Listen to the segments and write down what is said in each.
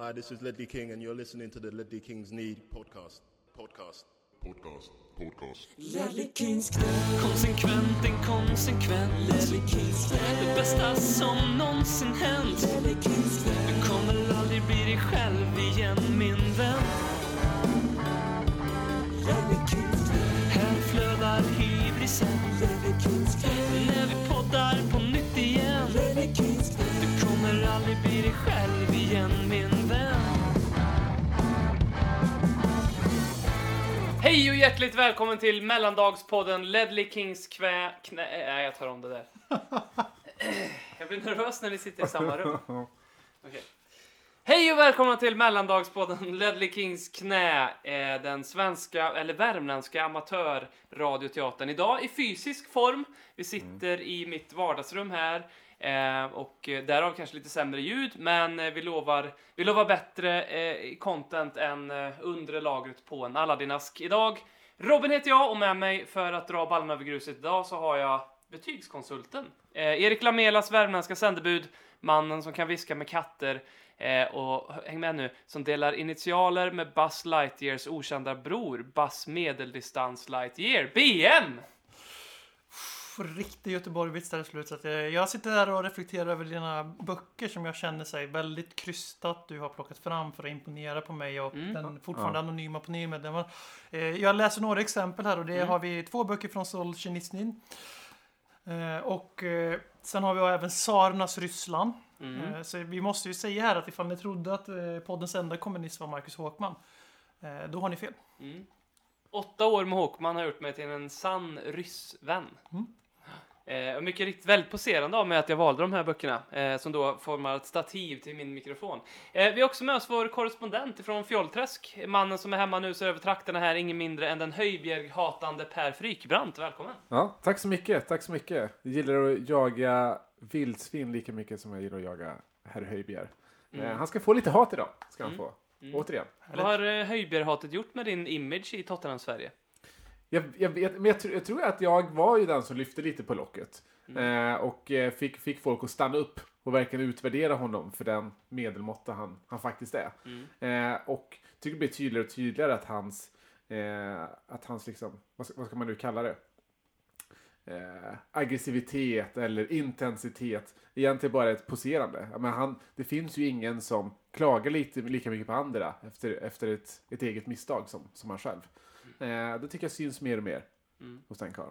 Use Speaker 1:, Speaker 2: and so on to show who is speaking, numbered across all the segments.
Speaker 1: Hi, this is Ledley King, and you're listening to the Ledley Kings Need podcast. Podcast.
Speaker 2: Podcast. Podcast.
Speaker 3: Ledley Kings knä,
Speaker 4: Konsekvent, inkonsekvent.
Speaker 3: Ledley Kings knä,
Speaker 4: Det bästa som någonsin hänt.
Speaker 3: Ledley Kings knä,
Speaker 4: Du kommer aldrig bli dig själv igen min vän.
Speaker 3: Ledley Kings knä,
Speaker 4: Här flödar hybrisen.
Speaker 3: Ledley Kings knä,
Speaker 4: Hej och hjärtligt välkommen till mellandagspodden Ledley Kings kvä... Knä... Nej, jag tar om det där. Jag blir nervös när ni sitter i samma rum. Okej. Hej och välkomna till mellandagspodden Ledley Kings knä. Eh, den svenska, eller värmländska amatörradioteatern. Idag i fysisk form. Vi sitter i mitt vardagsrum här. Eh, och eh, därav kanske lite sämre ljud, men eh, vi lovar, vi lovar bättre eh, content än eh, undre lagret på en Aladdin-ask. Idag, Robin heter jag och med mig för att dra ballen över gruset idag så har jag betygskonsulten. Eh, Erik Lamelas värmländska sändebud, mannen som kan viska med katter eh, och häng med nu, som delar initialer med Buzz Lightyears okända bror, Buzz Medeldistans Lightyear, BM!
Speaker 5: Riktig Göteborg-vits där i slutet. Så att jag, jag sitter där och reflekterar över dina böcker som jag känner sig väldigt krystat du har plockat fram för att imponera på mig och
Speaker 4: Mm.
Speaker 5: den fortfarande anonyma panelmedlemmen. Eh, jag läser några exempel här och det
Speaker 4: Mm.
Speaker 5: har vi två böcker från Solzhenitsyn. Eh, och eh, sen har vi även Tsarnas Ryssland.
Speaker 4: Mm.
Speaker 5: Eh, så vi måste ju säga här att ifall ni trodde att eh, poddens enda kommunist var Marcus Håkman. Eh, då har ni fel.
Speaker 4: Mm. Åtta år med Håkman har gjort mig till en sann ryssvän.
Speaker 5: Mm.
Speaker 4: Eh, mycket riktigt väldigt poserande av mig att jag valde de här böckerna, eh, som då formar ett stativ till min mikrofon. Eh, vi har också med oss vår korrespondent från Fjollträsk, mannen som är hemma nu ser över trakterna här, ingen mindre än den Höjbjerg-hatande Per Frykbrant. Välkommen!
Speaker 6: Ja, tack så mycket, tack så mycket. Jag gillar att jaga vildsvin lika mycket som jag gillar att jaga herr Höjbjer.
Speaker 4: Mm.
Speaker 6: Eh, han ska få lite hat idag, ska han
Speaker 4: Mm.
Speaker 6: få.
Speaker 4: Mm.
Speaker 6: Återigen.
Speaker 4: Vad har eh, Höjbjerg-hatet gjort med din image i Tottenham-Sverige?
Speaker 6: Jag, jag, vet, men jag, jag tror att jag var ju den som lyfte lite på locket.
Speaker 4: Mm.
Speaker 6: Eh, och eh, fick, fick folk att stanna upp och verkligen utvärdera honom för den medelmåtta han, han faktiskt är.
Speaker 4: Mm.
Speaker 6: Eh, och tycker det blir tydligare och tydligare att hans, eh, att hans liksom, vad ska, vad ska man nu kalla det? Eh, aggressivitet eller intensitet egentligen bara ett poserande. Men han, det finns ju ingen som klagar lite, lika mycket på andra efter, efter ett, ett eget misstag som, som han själv. Eh, det tycker jag syns mer och mer
Speaker 4: Mm.
Speaker 6: hos den karln.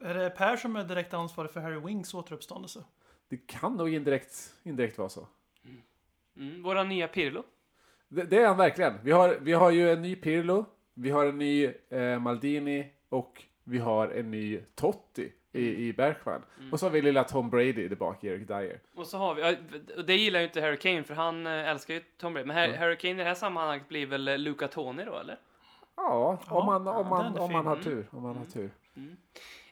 Speaker 5: Är det Per som är direkt ansvarig för Harry Wings återuppståndelse?
Speaker 6: Det kan nog indirekt, indirekt vara så.
Speaker 4: Mm. Våra nya Pirlo.
Speaker 6: Det, det är han verkligen. Vi har, vi har ju en ny Pirlo, vi har en ny eh, Maldini och vi har en ny Totti i, i Bergman. Och så har vi lilla Tom Brady där bak, Eric Dyer.
Speaker 4: Och så har vi, och det gillar ju inte Harry Kane för han eh, älskar ju Tom Brady. Men Har-
Speaker 6: Mm.
Speaker 4: Harry Kane i det här sammanhanget blir väl eh, Luca Toni då, eller?
Speaker 6: Ja,
Speaker 5: Ja,
Speaker 6: om man, om man, om man har tur. Om man har tur.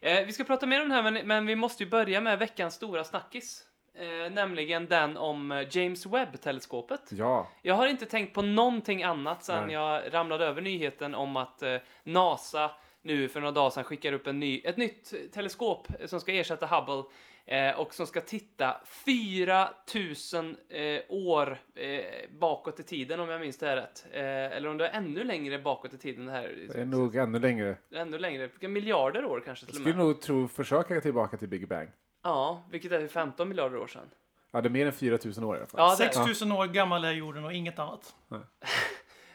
Speaker 4: Eh, vi ska prata mer om det här, men, men vi måste ju börja med veckans stora snackis. Eh, nämligen den om eh, James Webb-teleskopet.
Speaker 6: Ja,
Speaker 4: Jag har inte tänkt på någonting annat sedan
Speaker 6: Nej.
Speaker 4: jag ramlade över nyheten om att eh, NASA nu för några dagar sedan skickar upp en ny, ett nytt teleskop som ska ersätta Hubble eh, och som ska titta 4000 eh, år eh, bakåt i tiden om jag minns det här rätt. Eh, eller om det är ännu längre bakåt i tiden det här.
Speaker 6: det är nog ännu längre.
Speaker 4: Ännu längre, vilka miljarder år kanske
Speaker 6: Jag
Speaker 4: till och
Speaker 6: skulle
Speaker 4: med.
Speaker 6: nog tro försöka tillbaka till Big Bang.
Speaker 4: Ja, vilket är 15 miljarder år sedan.
Speaker 6: Ja, det är mer än 4000 år i alla fall.
Speaker 4: Ja, det är det.
Speaker 5: 6000 år gammal är jorden och inget annat.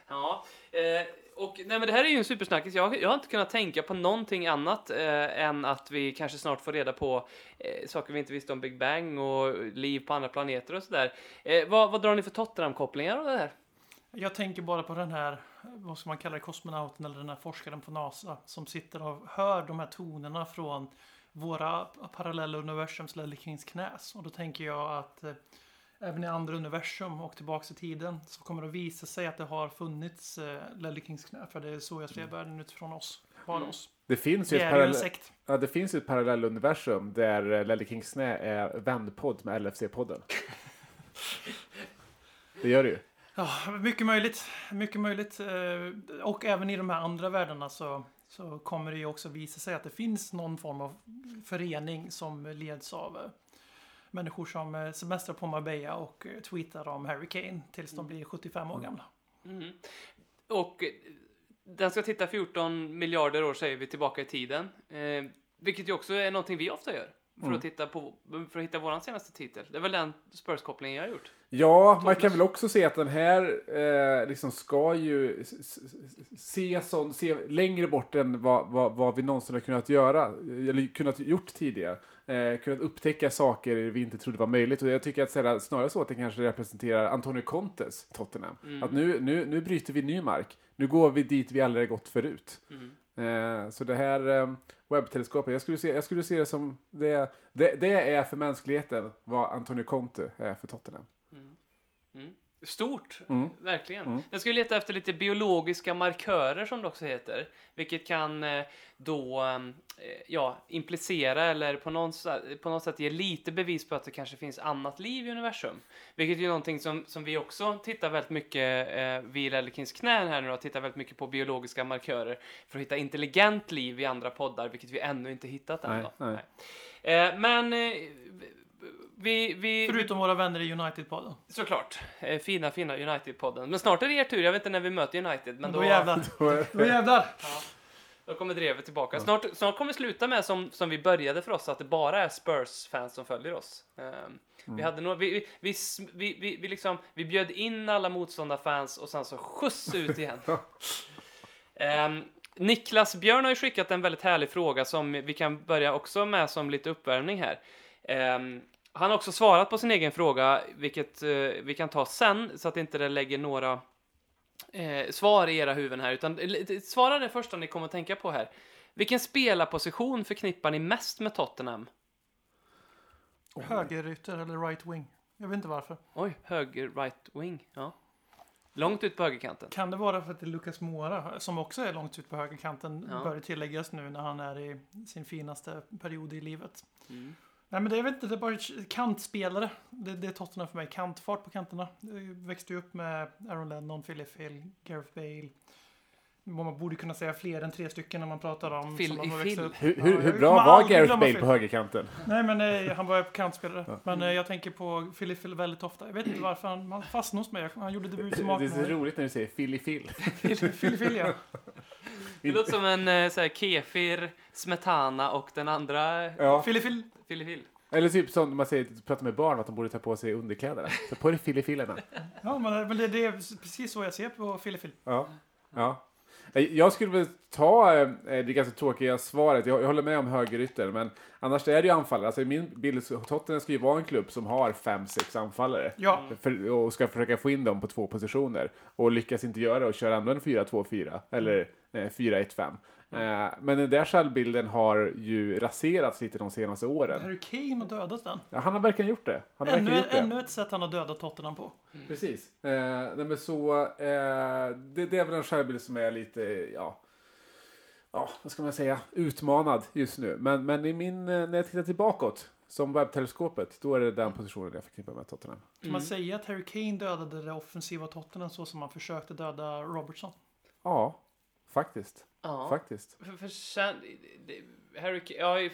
Speaker 4: Ja, eh, och nej, men det här är ju en supersnackis. Jag, jag har inte kunnat tänka på någonting annat eh, än att vi kanske snart får reda på eh, saker vi inte visste om Big Bang och liv på andra planeter och sådär. Eh, vad, vad drar ni för Tottenham-kopplingar av det här?
Speaker 5: Jag tänker bara på den här, vad ska man kalla det, kosmonauten eller den här forskaren på NASA som sitter och hör de här tonerna från våra parallella universums Lelle Kings knäs. Och då tänker jag att eh, även i andra universum och tillbaks i tiden så kommer det att visa sig att det har funnits eh, Ledley Kings knä. För det är så jag ser världen utifrån oss. Bara
Speaker 4: Mm.
Speaker 5: oss.
Speaker 6: Det finns ju ett, parallell, ja, det finns ju ett parallelluniversum där eh, Lelle Kings knä är vändpodd med LFC-podden. det gör det ju.
Speaker 5: Ja, mycket möjligt. Mycket möjligt. Eh, Och även i de här andra världarna så, så kommer det ju också visa sig att det finns någon form av förening som leds av eh, människor som eh, semestrar på Marbella och eh, tweetar om Harry Kane tills de blir 75 år gamla.
Speaker 4: Mm. Och eh, den ska titta 14 miljarder år säger vi tillbaka i tiden. Eh, vilket ju också är någonting vi ofta gör. För, att, titta på, för att hitta våran senaste titel. Det är väl den Spurs-kopplingen jag har gjort.
Speaker 6: Ja, man kan väl också se att den här eh, liksom ska ju se, sån, se längre bort än vad, vad, vad vi någonsin har kunnat göra, eller kunnat gjort tidigare. Eh, kunnat upptäcka saker vi inte trodde var möjligt. Och jag tycker att sådär, snarare så att den kanske representerar Antonio Contes Tottenham. Att nu, nu, nu bryter vi ny mark. Nu går vi dit vi aldrig gått förut. Eh, så det här eh, webbteleskopet, jag skulle, se, jag skulle se det som, det, det, det är för mänskligheten vad Antonio Conte är för Tottenham.
Speaker 4: Stort,
Speaker 6: Mm.
Speaker 4: verkligen. Jag skulle leta efter lite biologiska markörer som det också heter. Vilket kan eh, då eh, ja, implicera eller på något, sätt, på något sätt ge lite bevis på att det kanske finns annat liv i universum. Vilket är någonting som, som vi också tittar väldigt mycket, eh, vi i Lellekins knän här nu då, tittar väldigt mycket på biologiska markörer för att hitta intelligent liv i andra poddar, vilket vi ännu inte hittat än.
Speaker 6: Nej,
Speaker 4: då.
Speaker 6: nej.
Speaker 4: Eh, men eh, vi, vi,
Speaker 5: Förutom våra vänner i United-podden.
Speaker 4: Såklart. Eh, fina, fina United-podden. Men snart är det er tur. Jag vet inte när vi möter United. Men då,
Speaker 5: Då jävlar. Då jävlar.
Speaker 4: då kommer drevet tillbaka. Snart, snart kommer vi sluta med som, som vi började för oss, att det bara är Spurs-fans som följer oss. Ehm, Vi hade några, vi, vi, vi, vi, vi, liksom, vi bjöd in alla motståndarfans och sen så skjuts ut igen. Ehm, Niklas Björn har ju skickat en väldigt härlig fråga som vi kan börja också med som lite uppvärmning här. Ehm, han har också svarat på sin egen fråga, vilket eh, vi kan ta sen, så att inte det lägger några eh, svar i era huvuden här, utan svara det första ni kommer att tänka på här. Vilken spelarposition förknippar ni mest med Tottenham?
Speaker 5: Högerytter eller right wing. Jag vet inte varför.
Speaker 4: Oj, höger right wing. Ja. Långt ut på högerkanten.
Speaker 5: Kan det vara för att det är Lucas Moura, som också är långt ut på högerkanten,
Speaker 4: Ja.
Speaker 5: bör tilläggas nu när han är i sin finaste period i livet.
Speaker 4: Mm.
Speaker 5: Nej men det, är väl inte, det är bara kantspelare. Det, det är Tottenham för mig. Kantfart på kanterna. Jag växte ju upp med Aaron Lennon, Philip Hill, Gareth Bale. Man borde kunna säga fler än tre stycken när man pratar om
Speaker 4: Phil i Phil.
Speaker 6: Hur, hur, bra var
Speaker 5: aldrig
Speaker 6: Gareth Bale
Speaker 5: Phil.
Speaker 6: på högerkanten?
Speaker 5: Nej men eh, han var kantspelare. Men eh, jag tänker på Philip Hill väldigt ofta. Jag vet inte varför han, han fastnade hos mig. Han gjorde debut som
Speaker 6: Det är så
Speaker 5: 18-åring.
Speaker 6: roligt när du säger Philly Phil.
Speaker 5: Philip Hill ja.
Speaker 4: Det låter som en eh, så här, kefir, smetana och den andra
Speaker 6: Ja.
Speaker 5: Philip Hill.
Speaker 4: filifil.
Speaker 6: Eller typ som man säger, pratar med barn att de borde ta på sig underkläderna. Ta på dig Philly Phillerna.
Speaker 5: Ja men, det, det är precis så jag ser på Philip Hill.
Speaker 6: Ja. ja. Eh, Jag skulle väl ta eh, det ganska tråkiga svaret. Jag, jag håller med om högerytter, men annars är det ju anfallare. Alltså i min bild så Tottenham ska ju vara en klubb som har fem, sex anfallare.
Speaker 5: Ja.
Speaker 6: För, och ska försöka få in dem på två positioner. Och lyckas inte göra det och köra ändå en 4-2-4 eller eh, 4-1-5. Eh, men den där självbilden har ju raserats lite de senaste åren.
Speaker 5: Harry Kane har dödat den.
Speaker 6: Ja, han har verkligen gjort det. Han har
Speaker 5: Ännu,
Speaker 6: verkligen gjort det.
Speaker 5: ännu ett sätt han har dödat Tottenham på.
Speaker 6: Precis. Eh, nej men så, eh, det, det är väl en självbild som är lite, ja, ja, vad ska man säga, utmanad just nu. Men, men i min, eh, när jag tittar tillbakåt, som webbteleskopet, då är det den positionen jag förknippar med Tottenham.
Speaker 5: Kan man säga att Harry Kane dödade det offensiva Tottenham så som han försökte döda Robertson?
Speaker 6: Ja, faktiskt.
Speaker 4: Ja.
Speaker 6: Faktiskt.
Speaker 4: För, för sen, det, Harry ja,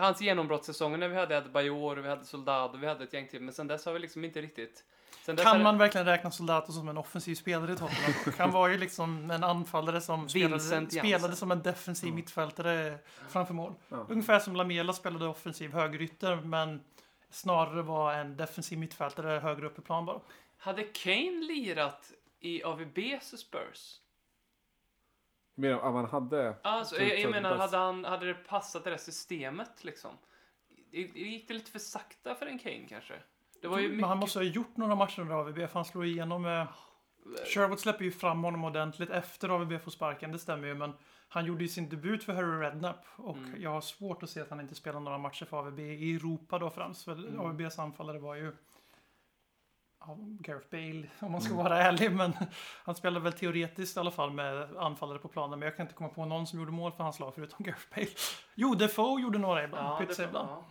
Speaker 4: hans genombrottssäsonger när vi hade Adebayor och vi hade Soldado, vi hade ett gäng till, men sen dess har vi liksom inte riktigt... Sen
Speaker 5: Kan
Speaker 4: det-
Speaker 5: man verkligen räkna Soldato som en offensiv spelare i Tottenham? Han var ju liksom en anfallare som spelade, spelade som en defensiv mittfältare framför mål.
Speaker 6: Ja.
Speaker 5: Ungefär som Lamela spelade offensiv högerytter, men snarare var en defensiv mittfältare högre upp i plan bara.
Speaker 4: Hade Kane lirat i AVBs Spurs?
Speaker 6: Men om man hade...
Speaker 4: Alltså,
Speaker 6: Så-
Speaker 4: jag, jag menar, hade, han, hade det passat det där systemet liksom? Gick det lite för sakta för en Kane kanske? Det var ju mycket...
Speaker 5: Men han måste ha gjort några matcher under AVB, för han slår igenom med... Sherwood släpper ju fram honom ordentligt efter AVB får sparken, det stämmer ju, men han gjorde ju sin debut för Harry Redknapp och
Speaker 4: Mm.
Speaker 5: jag har svårt att se att han inte spelar några matcher för AVB i Europa då främst, för
Speaker 4: Mm.
Speaker 5: AVBs anfallare var ju ja, Gareth Bale, om man ska
Speaker 4: Mm.
Speaker 5: vara ärlig, men han spelade väl teoretiskt i alla fall med anfallare på planen, men jag kan inte komma på någon som gjorde mål för hans lag förutom Gareth Bale. Jo, Defoe gjorde några ibland,
Speaker 4: Ja, det,
Speaker 5: ibland.
Speaker 4: ja.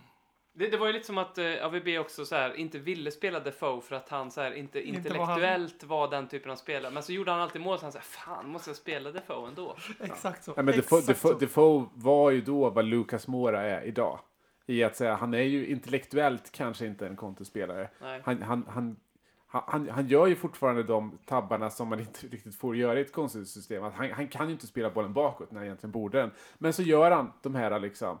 Speaker 4: det, det var ju lite som att eh, AVB också så här, inte ville spela Defoe för att han så här, inte
Speaker 5: Inte var han-
Speaker 4: intellektuellt var, den typen av spelare. Men så gjorde han alltid mål så han sa fan måste jag spela Defoe ändå?
Speaker 5: Exakt så.
Speaker 6: Ja, men Defoe,
Speaker 5: Exakt
Speaker 6: Defoe,
Speaker 5: så.
Speaker 6: Defoe var ju då vad Lucas Moura är idag. i att säga han är ju intellektuellt kanske inte en Conte-spelare.
Speaker 4: Nej.
Speaker 6: Han, han, han, han, han gör ju fortfarande de tabbarna som man inte riktigt får göra i ett Conte-system. Att Han, han kan ju inte spela bollen bakåt när han egentligen borde den. Men så gör han de här liksom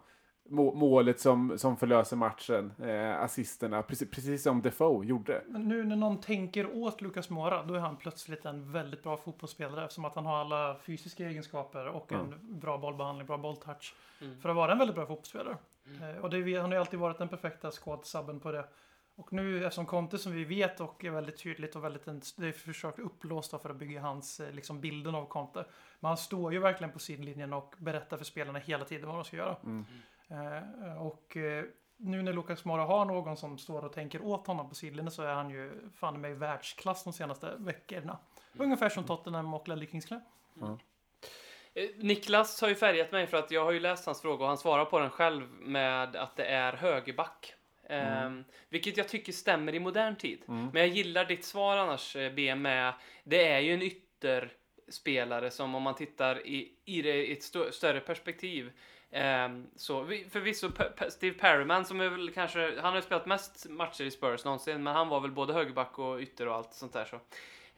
Speaker 6: må- målet som, som förlöser matchen, eh, assisterna, precis, precis som Defoe gjorde.
Speaker 5: Men nu när någon tänker åt Lucas Mora, då är han plötsligt en väldigt bra fotbollsspelare eftersom att han har alla fysiska egenskaper och en bra bollbehandling, bra bolltouch.
Speaker 4: Mm.
Speaker 5: För att vara en väldigt bra fotbollsspelare. Eh, och det, han har ju alltid varit den perfekta squad-subben på det. Och nu eftersom Conte som vi vet och är väldigt tydligt och väldigt det är försökt upplåst då för att bygga hans eh, liksom bilden av Conte. Men han står ju verkligen på sidlinjen och berättar för spelarna hela tiden vad de ska göra. Eh, och eh, nu när Lucas Mora har någon som står och tänker åt honom på sidlinjen så är han ju fan med i världsklass de senaste veckorna. Ungefär som Tottenham och Ledley Kings Club.
Speaker 4: Eh, Niklas har ju färgat mig för att jag har ju läst hans fråga och han svarar på den själv med att det är högerback. Ehm, vilket jag tycker stämmer i modern tid. Men jag gillar ditt svar annars, eh, B, med det är ju en ytterspelare som om man tittar i, i det i ett stö- större perspektiv. Um, så vi- förvisso Steve Perryman som är väl kanske, han har ju spelat mest matcher i Spurs någonsin, men han var väl både högerback och ytter och allt sånt där så.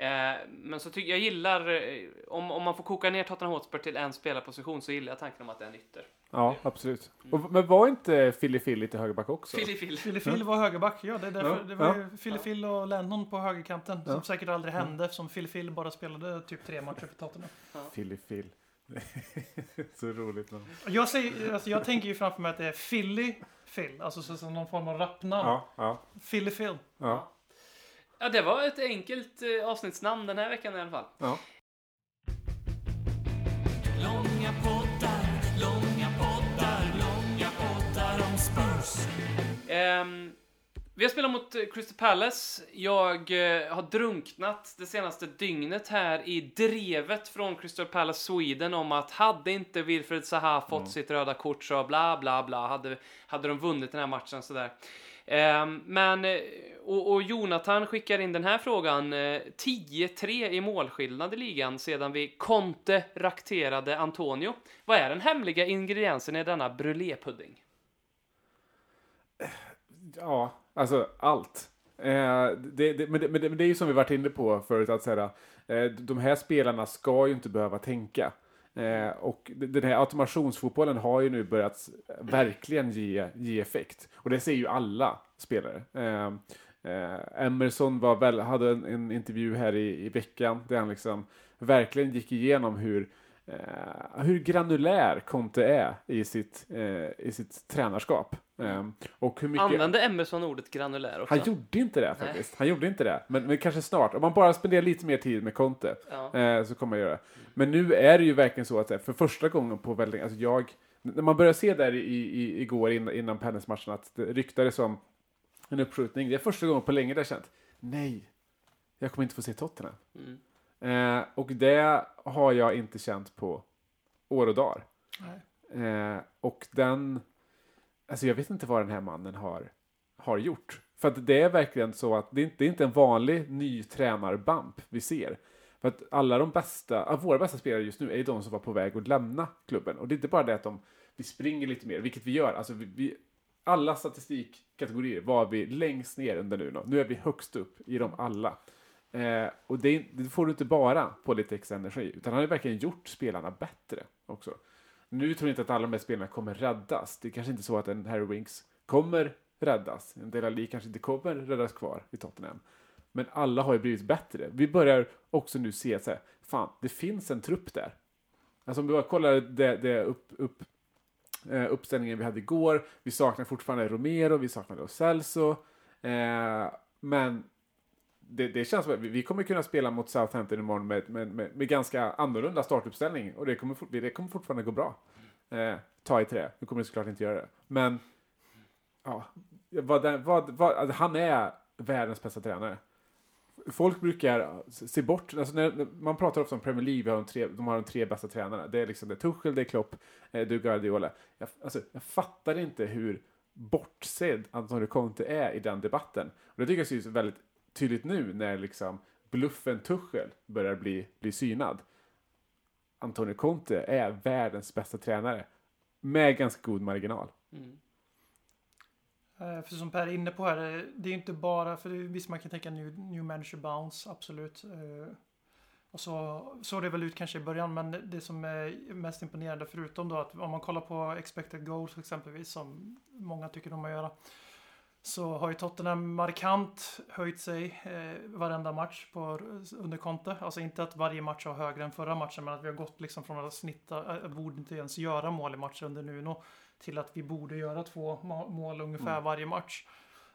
Speaker 4: Eh, men så tycker jag gillar, eh, om, om man får koka ner Tottenham Hotspur till en spelarposition så gillar jag tanken om att det är en ytter.
Speaker 6: Ja, absolut. Och, men var inte Philly Phil lite högerback också?
Speaker 4: Fili Fil.
Speaker 5: Philly Phil var högerback, ja det, är därför,
Speaker 6: Ja,
Speaker 5: det var
Speaker 6: ja.
Speaker 5: ju Philly Phil och Lennon på högerkanten.
Speaker 6: Ja.
Speaker 5: Som säkert aldrig hände eftersom Philly Phil bara spelade typ tre matcher för Tottenham.
Speaker 6: Philly Phil. så roligt namn.
Speaker 5: Jag, säger, alltså jag tänker ju framför mig att det är Philly Phil, alltså så, som någon form av rapnamn.
Speaker 6: Ja, ja,
Speaker 5: Philly Phil.
Speaker 6: ja.
Speaker 4: Ja, det var ett enkelt eh, avsnittsnamn den här veckan i alla fall.
Speaker 6: ja.
Speaker 4: Ehm, vi har spelat mot eh, Crystal Palace. Jag eh, har drunknat det senaste dygnet här i drevet från Crystal Palace Sweden om att hade inte Wilfred Zaha fått sitt röda kort så bla bla bla hade, hade de vunnit den här matchen sådär. Ehm, men, eh, och, och Jonathan skickar in den här frågan. eh, 10-3 i målskillnad i ligan sedan vi Conte rakterade Antonio. Vad är den hemliga ingrediensen i denna brulépudding?
Speaker 6: Ja, alltså allt. Eh, det, det, men, det, men, det, men det är ju som vi varit inne på förut, att säga, eh, de här spelarna ska ju inte behöva tänka. Eh, och den här automationsfotbollen har ju nu börjat verkligen ge, ge effekt. Och det ser ju alla spelare. Eh, eh, Emerson var väl, hade en, en intervju här i, i veckan där han liksom verkligen gick igenom hur eh, hur granulär Conte är i sitt, eh, i sitt tränarskap. Eh, och hur mycket...
Speaker 4: Använde Emerson ordet granulär också?
Speaker 6: Han gjorde inte det faktiskt. Han gjorde inte det. Men, men kanske snart. Om man bara spenderar lite mer tid med Conte
Speaker 4: Ja.
Speaker 6: eh, så kommer man göra det. Men nu är det ju verkligen så att eh, för första gången på väldigt alltså jag när man börjar se där i, i, igår innan, innan Palace-matchen att det ryktades om en uppskjutning. Det är första gången på länge där jag känt nej, jag kommer inte få se Tottenham.
Speaker 4: Mm.
Speaker 6: Eh, och det har jag inte känt på år och dagar.
Speaker 5: Nej.
Speaker 6: Eh, och den, alltså jag vet inte vad den här mannen har, har gjort. För att det är verkligen så att det är inte, det är inte en vanlig ny tränarbump vi ser. För att alla de bästa, av våra bästa spelare just nu är ju de som var på väg att lämna klubben. Och det är inte bara det att de, vi springer lite mer, vilket vi gör. Alltså vi, vi, alla statistikkategorier var vi längst ner under nu. då. Nu är vi högst upp i dem alla. Eh, och det, det får du inte bara på lite extra energi, utan han har ju verkligen gjort spelarna bättre också. Nu tror jag inte att alla de här spelarna kommer räddas. Det är kanske inte så att en Harry Winks kommer räddas. En Dela Lee kanske inte kommer räddas kvar i Tottenham. Men alla har ju blivit bättre. Vi börjar också nu se att så här, fan, det finns en trupp där. Alltså om vi bara kollar det, det upp, upp, eh, uppställningen vi hade igår. Vi saknar fortfarande Romero, vi saknar Lo Celso. Eh, men det, det känns som att vi, kommer kunna spela mot Southampton imorgon med, med, med, med ganska annorlunda startuppställning. Och det kommer, det kommer fortfarande gå bra. Eh, ta i trä. Nu kommer det såklart inte göra det. Men ja, vad, vad, vad, alltså, han är världens bästa tränare. Folk brukar se bort, alltså när, när man pratar ofta om Premier League, vi har de, tre, de har de tre bästa tränarna. Det är liksom det är Tuchel, det är Klopp, eh, du Guardiola. Jag, alltså, jag fattar inte hur bortsedd Antonio Conte är i den debatten. Och det tycker jag syns väldigt tydligt nu när liksom bluffen Tuchel börjar bli, bli synad. Antonio Conte är världens bästa tränare med ganska god marginal.
Speaker 4: Mm.
Speaker 5: Eh, för som Per är inne på här, eh, det är ju inte bara, för visst man kan tänka new, new manager bounce, absolut. Eh, och så såg det väl ut kanske i början, men det som är mest imponerande förutom då att om man kollar på expected goals exempelvis, som många tycker om att göra, så har ju Tottenham markant höjt sig eh, varenda match på, under Conte. Alltså inte att varje match har högre än förra matchen, men att vi har gått liksom från att snitta, äh, borde inte ens göra mål i matcher under Nuno, till att vi borde göra två mål ungefär varje match.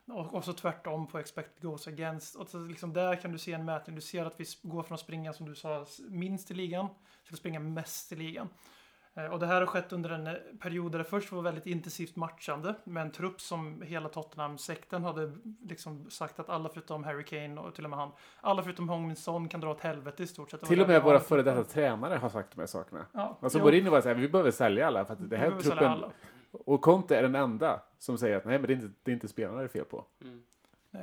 Speaker 5: Och, och så tvärtom på expected goals against. Och så liksom där kan du se en mätning. Du ser att vi går från att springa, som du sa, minst i ligan till att springa mest i ligan. Eh, Och det här har skett under en eh, period där det först var väldigt intensivt matchande med en trupp som hela Tottenham-sekten hade liksom sagt att alla förutom Harry Kane och till och med han, alla förutom Hong Min Son kan dra åt helvete i stort sett.
Speaker 6: Till och med våra före detta tränare har sagt de här sakerna.
Speaker 5: Ja,
Speaker 6: Alltså
Speaker 5: jo,
Speaker 6: Mourinho var såhär, vi behöver sälja alla för att det här truppen...
Speaker 5: alla.
Speaker 6: Och Conte är den enda som säger att nej men det är inte, det är inte spelarna det är fel på.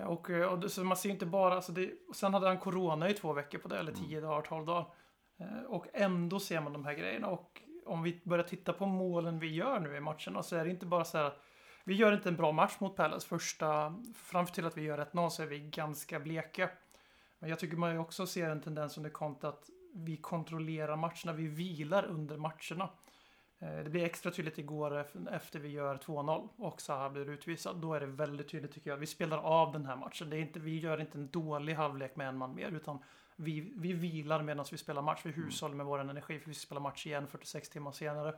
Speaker 5: Och, eh, och det- så man ser inte bara, alltså det, och sen hade han corona i två veckor på det, eller tio dagar, tolv dagar. Och ändå ser man de här grejerna. Och om vi börjar titta på målen vi gör nu i matcherna så alltså är det inte bara så här att vi gör inte en bra match mot Palace. Första, fram till att vi gör 1-0 så är vi ganska bleka. Men jag tycker man ju också ser en tendens under Conte att vi kontrollerar matcherna, vi vilar under matcherna. Eh, Det blir extra tydligt igår ef- efter vi gör 2-0 och Zaha blir utvisad. Då är det väldigt tydligt tycker jag. Vi spelar av den här matchen. Det är inte, vi gör inte en dålig halvlek med en man mer utan vi, vi vilar medan vi spelar match. Vi hushållar med vår energi för vi ska spela match igen 46 timmar senare.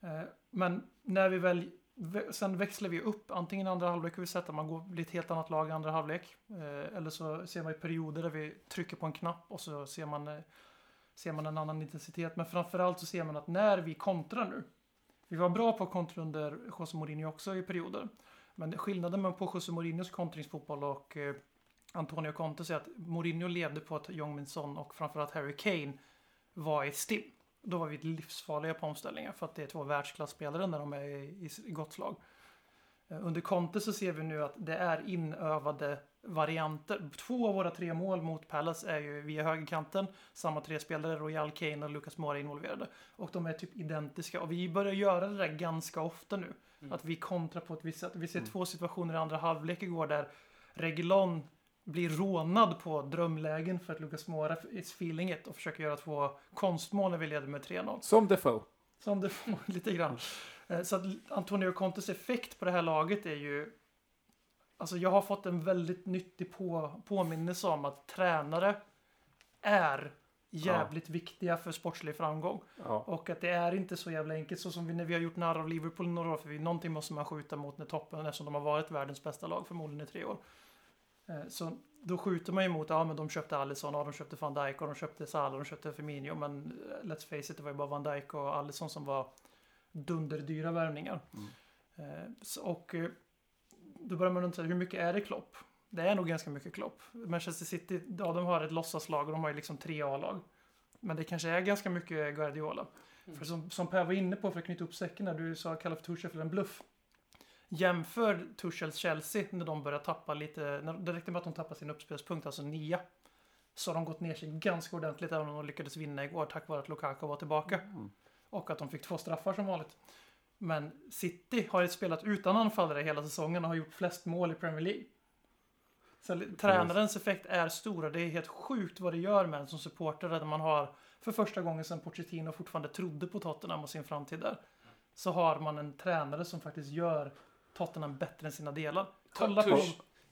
Speaker 5: Eh, Men när vi väl vä- Sen växlar vi upp, antingen andra halvlek har vi sett att man går, blir ett helt annat lag i andra halvlek. Eh, Eller så ser man i perioder där vi trycker på en knapp och så ser man, ser man en annan intensitet. Men framförallt så ser man att när vi kontrar nu. Vi var bra på att kontra under José Mourinho också i perioder. Men skillnaden mellan på José Mourinhos kontringsfotboll och eh, Antonio Conte är att Mourinho levde på att Jong Min Son och framförallt Harry Kane var i stim. Då var vi livsfarliga på omställningar för att det är två världsklasspelare när de är i, i gott slag. Eh, under Conte så ser vi nu att det är inövade varianter. Två av våra tre mål mot Palace är ju via högerkanten. Samma tre spelare, Royal Kane och Lucas Moura involverade. Och de är typ identiska. Och vi börjar göra det där ganska ofta nu. Att vi kontrar på ett visst sätt. Vi ser två situationer i andra halvlek igår där Reguilon blir rånad på drömlägen för att Lucas Moura is feeling it och försöker göra två konstmål när vi leder med 3-0.
Speaker 6: Som Defoe.
Speaker 5: Som det får lite grann. Eh, Så att Antonio Contes effekt på det här laget är ju... Alltså jag har fått en väldigt nyttig på, påminnelse om att tränare är jävligt viktiga för sportslig framgång.
Speaker 6: Ja.
Speaker 5: Och att det är inte så jävla enkelt så som vi, när vi har gjort narr av Liverpool några år. För vi, någonting måste man skjuta mot när toppen eftersom de har varit världens bästa lag förmodligen i tre år. Eh, Så då skjuter man ju emot, ja men de köpte Alisson, och de köpte van Dijk och de köpte Salah och de köpte Firmino. Men eh, let's face it, det var ju bara van Dijk och Alisson som var dunderdyra värvningar. Eh, så- Och eh, då börjar man undra, hur mycket är det Klopp? Det är nog ganska mycket Klopp. Manchester City, ja de har ett låtsaslag och de har ju liksom tre A-lag. Men det kanske är ganska mycket Guardiola. För som, som Per var inne på, för att knyta upp säcken när du sa kalla för Tuchel för en bluff. Jämför Tuchels Chelsea när de börjar tappa lite, när, det räckte med att de tappade sin uppspelspunkt, alltså nia. Så har de gått ner sig ganska ordentligt även om de lyckades vinna igår tack vare att Lukaku var tillbaka. Och att de fick två straffar som vanligt. Men City har ju spelat utan anfallare hela säsongen och har gjort flest mål i Premier League. Så tränarens effekt är stor och det är helt sjukt vad det gör med en som supporter där man har för första gången sedan Pochettino fortfarande trodde på Tottenham och sin framtid där. Så har man en tränare som faktiskt gör Tottenham bättre än sina delar. Kolla på...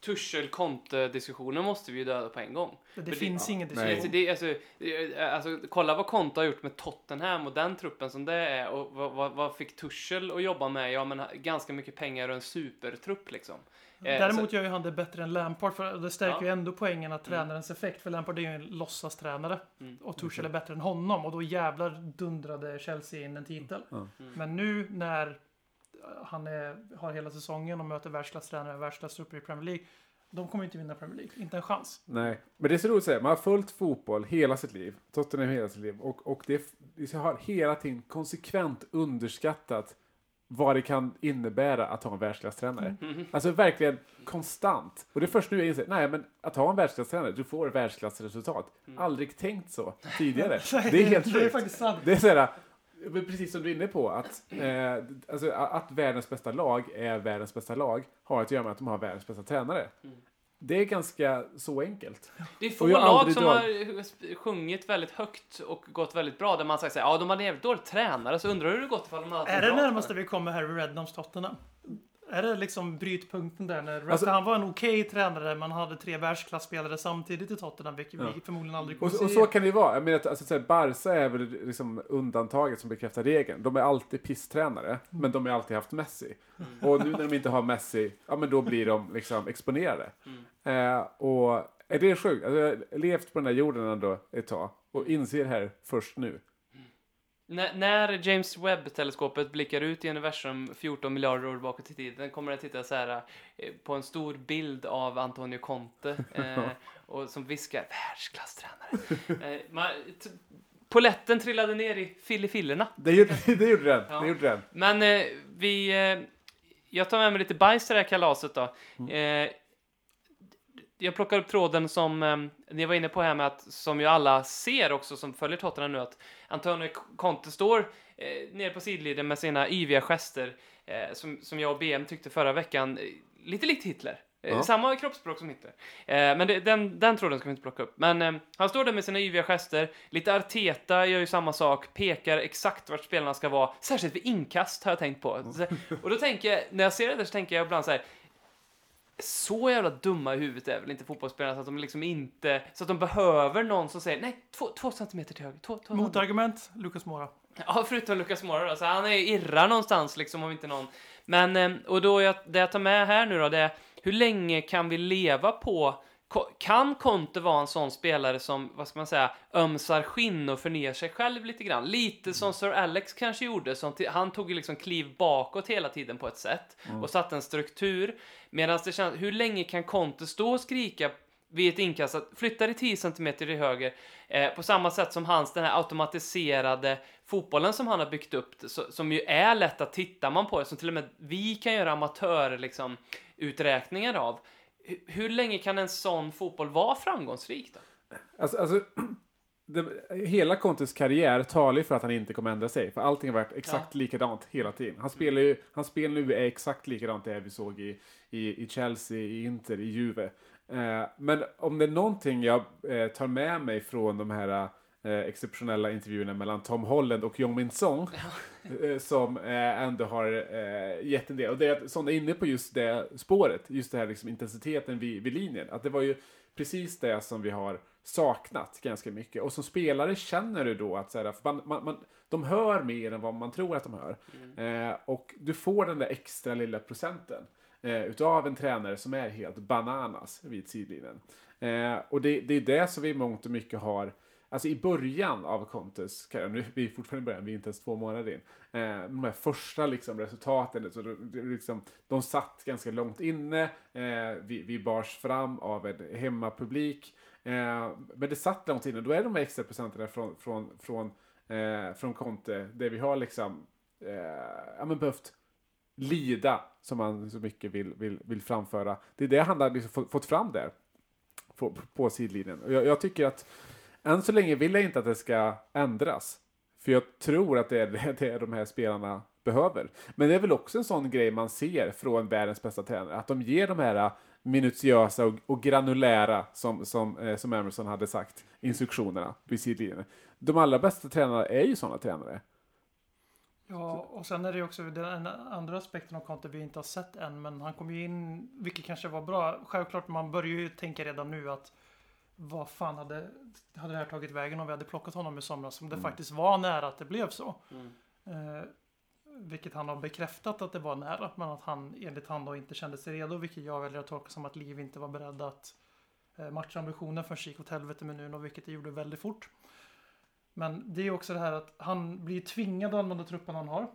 Speaker 4: Tusch- Tuchel-Conte-diskussionen måste vi ju döda på en gång.
Speaker 5: Det,
Speaker 4: det-
Speaker 5: finns ingen
Speaker 6: nej.
Speaker 5: diskussion.
Speaker 4: Det, alltså, det, alltså, kolla vad Conte har gjort med Tottenham och den truppen som det är och vad, vad, vad fick Tuchel att jobba med? Ja, men ganska mycket pengar och en supertrupp liksom. Eh,
Speaker 5: Däremot gör ju han det bättre än Lampard för det stärker
Speaker 4: Ja.
Speaker 5: ju ändå poängen att tränarens effekt. För Lampard är ju en låtsastränare.
Speaker 4: Mm.
Speaker 5: Och Tuchel är bättre än honom och då jävlar dundrade Chelsea in en titel.
Speaker 6: Mm.
Speaker 5: Men nu när eh, han är, har hela säsongen och möter världsklasstränare och världsklasstrupper i Premier League. De kommer inte vinna Premier League. Inte en chans.
Speaker 6: Nej, men det är så roligt att säga. Man har följt fotboll hela sitt liv. Tottenham hela sitt liv. Och, och det, det har hela tiden konsekvent underskattat vad det kan innebära att ha en världsklasstränare. Alltså verkligen konstant. Och det är först nu jag inser, nej men att ha en världsklasstränare, du får världsklassresultat. Aldrig tänkt så tidigare. det är helt
Speaker 5: Det är
Speaker 6: sjukt.
Speaker 5: faktiskt sant.
Speaker 6: Det är såhär, precis som du är inne på, att, eh, alltså, att världens bästa lag är världens bästa lag har att göra med att de har världens bästa tränare.
Speaker 4: Mm.
Speaker 6: Det är ganska så enkelt.
Speaker 4: Det är få
Speaker 6: har
Speaker 4: lag som
Speaker 6: drag-
Speaker 4: har sjungit väldigt högt och gått väldigt bra. Där man såhär, ja de hade en jävligt dålig tränare, så undrar hur det gått ifall de hade
Speaker 5: Är det närmaste vi kommer Harry Redknapps Tottenham? Är det liksom brytpunkten där när
Speaker 6: Alltså-
Speaker 5: han var en okej tränare, man hade tre världsklasspelare samtidigt i Tottenham, vilket
Speaker 6: Ja.
Speaker 5: vi förmodligen aldrig kommer
Speaker 6: Och, och
Speaker 5: se.
Speaker 6: så kan det ju vara. Jag menar, att, alltså, Barca är väl liksom undantaget som bekräftar regeln. De är alltid pisstränare, men de har alltid haft Messi. Och nu när de inte har Messi, ja men då blir de liksom exponerade. Eh, och är det sjukt? Alltså, jag har levt på den här jorden ändå ett tag och inser det här först nu.
Speaker 4: När, när James Webb-teleskopet blickar ut i universum 14 miljarder år bakåt i tiden kommer det titta så här eh, på en stor bild av Antonio Conte eh, och som viskar världsklasstränare. eh, man, Poletten trillade ner i fillefillerna.
Speaker 6: Det gjorde, det gjorde den.
Speaker 4: Ja.
Speaker 6: Det gjorde den.
Speaker 4: Men eh, vi... Eh, jag tar med mig lite bajs till det här kalaset då. Eh, jag plockar upp tråden som eh, ni var inne på här med att, som ju alla ser också som följer Tottenham nu, att Antonio Conte står eh, nere på sidlinjen med sina yviga gester, eh, som, som jag och BM tyckte förra veckan, eh, lite likt Hitler. Eh,
Speaker 6: Ja.
Speaker 4: Samma kroppsspråk som Hitler. Eh, men det, den, den tråden ska vi inte plocka upp. Men eh, han står där med sina yviga gester. Lite Arteta gör ju samma sak, pekar exakt vart spelarna ska vara. Särskilt vid inkast har jag tänkt på. Så- Och då tänker jag, när jag ser det där så tänker jag ibland så här. Så jävla dumma i huvudet är väl inte fotbollsspelarna så att de liksom inte, så att de behöver någon som säger nej, två, två centimeter till höger, två, två.
Speaker 5: Motargument, Lucas Mora.
Speaker 4: Ja, förutom Lucas Moura då, så han är irrar någonstans liksom om inte någon. Men, eh, och då jag, det jag tar med här nu då, det är hur länge kan vi leva på kan Conte vara en sån spelare som, vad ska man säga, ömsar skinn och förnyar sig själv lite grann? Lite som Sir Alex kanske gjorde, som han tog ju liksom kliv bakåt hela tiden på ett sätt och satte en struktur. Medan det känns, hur länge kan Conte stå och skrika vid ett inkast att flytta dig 10 cm till höger eh, på samma sätt som hans den här automatiserade fotbollen som han har byggt upp så, som ju är lätt att titta man på som till och med vi kan göra amatör liksom uträkningar av. Hur, hur länge kan en sån fotboll vara framgångsrik då?
Speaker 6: Alltså, alltså det, hela Contes karriär talar ju för att han inte kommer ändra sig. För allting har varit exakt likadant hela tiden. Han spelar ju, hans spel nu är exakt likadant det vi såg i, i, i Chelsea, i Inter, i Juve. Eh, men om det är någonting jag eh, tar med mig från de här eh, exceptionella intervjuerna mellan Tom Holland och Jong Min Song eh, som eh, ändå har eh, gett en del. Och det är att Son är inne på just det spåret, just det här liksom intensiteten vid, vid linjen. Att det var ju precis det som vi har saknat ganska mycket. Och som spelare känner du då att så här, man, man, man, de hör mer än vad man tror att de hör. Eh, och du får den där extra lilla procenten eh, utav en tränare som är helt bananas vid sidlinjen. Eh, och det, det är det som vi i mångt och mycket har Alltså i början av Contes karriär, nu vi är fortfarande i början, vi är inte ens två månader in. Eh, de här första liksom, resultaten, alltså, så de, liksom, de satt ganska långt inne, eh, vi, vi bars fram av en hemmapublik. Eh, men det satt långt inne, då är de här extra procenterna från, från, från, eh, från Conte, där vi har liksom eh, ja, men behövt lida, som man så mycket vill, vill, vill framföra. Det är det han har liksom fått, fått fram där, på, på sidlinjen. Och jag, jag tycker att än så länge vill jag inte att det ska ändras. För jag tror att det är det, det de här spelarna behöver. Men det är väl också en sån grej man ser från världens bästa tränare. Att de ger de här äh, minutiösa och, och granulära, som, som, eh, som Emerson hade sagt, instruktionerna vid sidlinjen. De allra bästa tränarna är ju sådana tränare.
Speaker 5: Ja, och sen är det ju också den andra aspekten av Conte vi inte har sett än, men han kom ju in, vilket kanske var bra. Självklart, man börjar ju tänka redan nu att vad fan hade, hade det här tagit vägen om vi hade plockat honom i somras? Om det faktiskt var nära att det blev så. Eh, vilket han har bekräftat att det var nära, men att han enligt han då inte kände sig redo, vilket jag väljer att tolka som att Liv inte var beredd att eh, matcha ambitionen förrän gick åt helvete med Nuno, vilket det gjorde väldigt fort. Men det är också det här att han blir tvingad att använda truppen han har.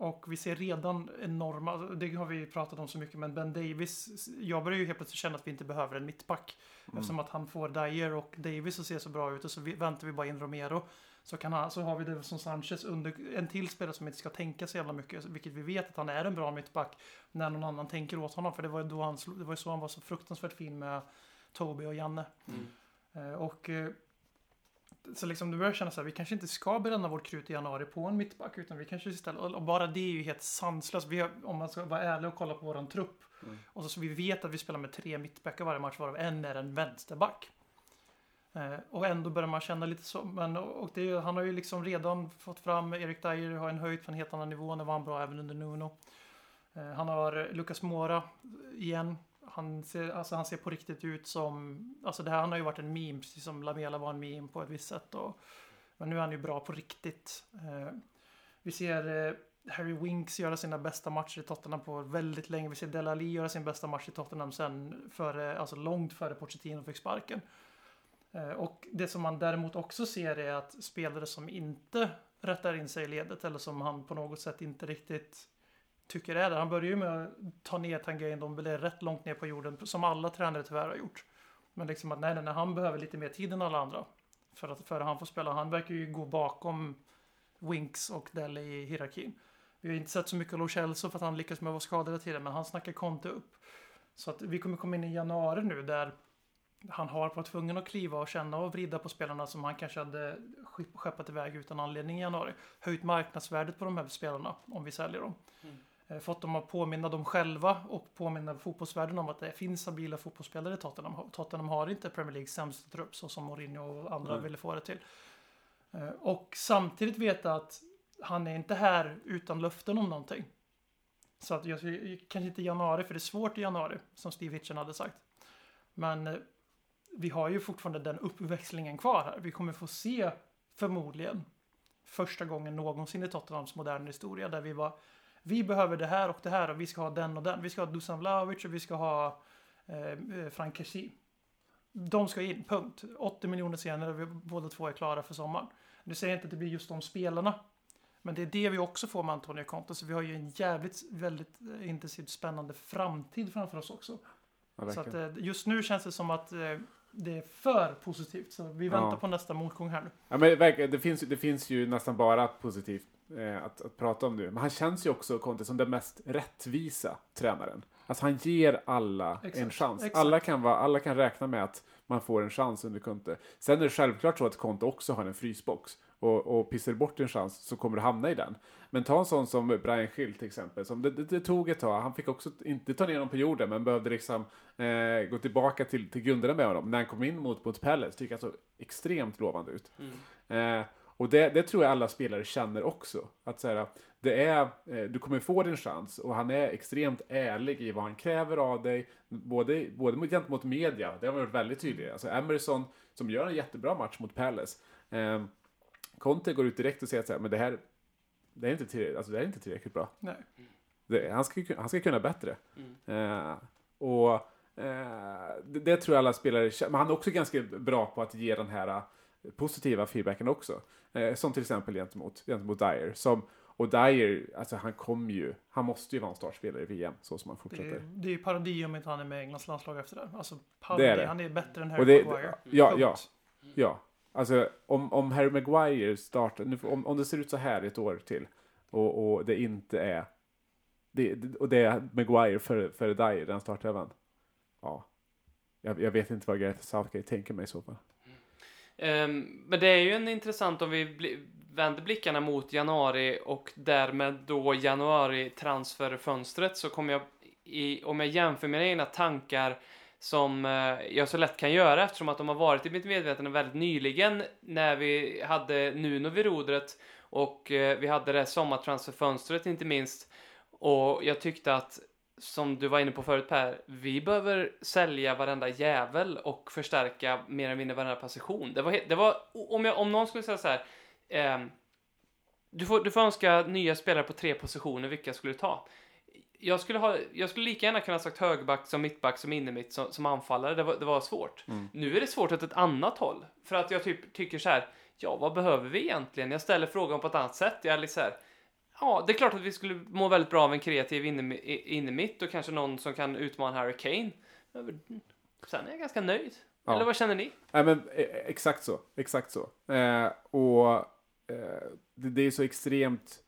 Speaker 5: Och vi ser redan enorma, det har vi pratat om så mycket, men Ben Davis, jag börjar ju helt plötsligt känna att vi inte behöver en mittback. Eftersom att han får Dyer och Davis att se så bra ut och så väntar vi bara in Romero. Så, kan han, så har vi det som Sanchez under en till spelare som inte ska tänka så jävla mycket, vilket vi vet att han är en bra mittback när någon annan tänker åt honom. För det var ju då han, det var så han var så fruktansvärt fin med Toby och Janne. Eh, och eh, Så liksom du börjar känna så här, vi kanske inte ska bränna vårt krut i januari på en mittback, utan vi kanske istället, och bara det är ju helt sanslöst. Vi har, om man ska vara ärlig och kolla på våran trupp, och så, så vi vet att vi spelar med tre mittbackar varje match, varav en är en vänsterback. Eh, och ändå börjar man känna lite så. Men, och det, han har ju liksom redan fått fram, Erik Dyer har en höjd på en helt annan nivå, det var han bra även under Nuno. Eh, han har Lucas Mora igen. Han ser, alltså han ser på riktigt ut som, alltså det här han har ju varit en meme, precis som Lamela var en meme på ett visst sätt. Och, men nu är han ju bra på riktigt. Eh, vi ser eh, Harry Winks göra sina bästa matcher i Tottenham på väldigt länge. Vi ser Delali göra sin bästa match i Tottenham sen före, alltså långt före Pochettino fick sparken. Eh, Och det som man däremot också ser är att spelare som inte rättar in sig i ledet eller som han på något sätt inte riktigt tycker är där. Han börjar ju med att ta ner Tanguyen Dombele rätt långt ner på jorden som alla tränare tyvärr har gjort. Men liksom att nej, nej, nej, han behöver lite mer tid än alla andra. För att för han får spela. Han verkar ju gå bakom Winks och Dele i hierarkin. Vi har inte sett så mycket av Lo Celso för att han lyckas med att vara skadad hela tiden, men han snackar Conte upp. Så att vi kommer komma in i januari nu där han har varit tvungen att kliva och känna och vrida på spelarna som han kanske hade skeppat iväg utan anledning i januari. Höjt marknadsvärdet på de här spelarna om vi säljer dem. Mm. Fått dem att påminna dem själva och påminna fotbollsvärlden om att det finns stabila fotbollsspelare i Tottenham. Tottenham har inte Premier Leagues sämsta trupp så som Mourinho och andra ville få det till. Eh, Och samtidigt veta att han är inte här utan löften om någonting. Så att jag, kanske inte i januari, för det är svårt i januari, som Steve Hitchen hade sagt. Men eh, vi har ju fortfarande den uppväxlingen kvar här. Vi kommer få se, förmodligen, första gången någonsin i Tottenhams moderna historia där vi var vi behöver det här och det här och vi ska ha den och den. Vi ska ha Dusan Vlahovic och vi ska ha eh, eh, Frank Kessie. De ska in, punkt. 80 miljoner senare, vi båda två är klara för sommaren. Nu säger jag inte att det blir just de spelarna. Men det är det vi också får med Antonio Conte. Så vi har ju en jävligt, väldigt eh, intensivt spännande framtid framför oss också. Så att, eh, just nu känns det som att eh, det är för positivt. Så vi väntar
Speaker 6: Ja.
Speaker 5: på nästa motgång här nu.
Speaker 6: Ja, men det, finns, det finns ju nästan bara positivt eh, att, att prata om nu. Men han känns ju också, Conte, som den mest rättvisa tränaren. Alltså han ger alla en
Speaker 5: Exakt,
Speaker 6: chans.
Speaker 5: exakt.
Speaker 6: Alla kan, vara, alla kan räkna med att man får en chans under Conte. Sen är det självklart så att Conte också har en frysbox. Och, och pissar bort en chans så kommer du hamna i den. Men ta en sån som Brian Schill till exempel. Som det, det, det tog ett tag. Han fick också inte ta ner honom på jorden men behövde liksom eh, gå tillbaka till, till grunderna med honom. När han kom in mot, mot Palace tycker jag så extremt lovande ut. Eh, och det, det tror jag alla spelare känner också. Att så här, det är, eh, du kommer få din chans och han är extremt ärlig i vad han kräver av dig. Både, både mot, gentemot media, det har varit väldigt tydlig. Alltså Emerson som gör en jättebra match mot Palace. Eh, Conte går ut direkt och säger att så här, men det här, det är inte tillräckligt, alltså det är inte tillräckligt bra.
Speaker 5: Nej.
Speaker 6: Det, han, ska, han ska kunna bättre. Eh, och eh, det, det tror jag alla spelare känner. Men han är också ganska bra på att ge den här positiva feedbacken också. Eh, som till exempel gentemot, gentemot Dyer. Som, och Dyer, alltså han kommer ju, han måste ju vara en startspelare i VM så som han
Speaker 5: Det
Speaker 6: fortsätter.
Speaker 5: är, det är ju parodi om inte han är med i Englands landslag efter det. Alltså
Speaker 6: Det
Speaker 5: parodi,
Speaker 6: är det.
Speaker 5: han är bättre än Harry
Speaker 6: det-
Speaker 5: Maguire.
Speaker 6: ja, ja. Ja, alltså om, om Harry Maguire startar, nu, om, om det ser ut så här ett år till och, och det inte är, det, det- och det är Maguire före för Dyer, den startelvan. Ja, jag, jag vet inte vad Gareth Southgate tänker mig i så fall.
Speaker 4: Ehm, men det är ju en intressant om vi bli, vänder blickarna mot januari och därmed då januari transferfönstret så kommer jag i, om jag jämför mina egna tankar som eh, jag så lätt kan göra eftersom att de har varit i mitt medvetande väldigt nyligen när vi hade Nuno vid rodret och eh, vi hade det här sommartransferfönstret inte minst. Och jag tyckte att som du var inne på förut Per, vi behöver sälja varenda jävel och förstärka mer eller mindre varenda position. Det var, det var om, jag, om någon skulle säga så här, ehm, du, får, du får önska nya spelare på tre positioner, vilka skulle du ta? Jag skulle, ha, jag skulle lika gärna kunna sagt högerback som mittback som innermitt som, som anfallare. Det var, det var svårt. Nu är det svårt åt ett annat håll. För att jag typ tycker så här, ja vad behöver vi egentligen? Jag ställer frågan på ett annat sätt. Jag är lite så här, ja det är klart att vi skulle må väldigt bra av en kreativ innermitt och kanske någon som kan utmana Harry Kane. Sen är jag ganska nöjd.
Speaker 6: Ja.
Speaker 4: Eller vad känner ni?
Speaker 6: Nej men eh, exakt så, exakt så. Eh, och eh, det, det är så extremt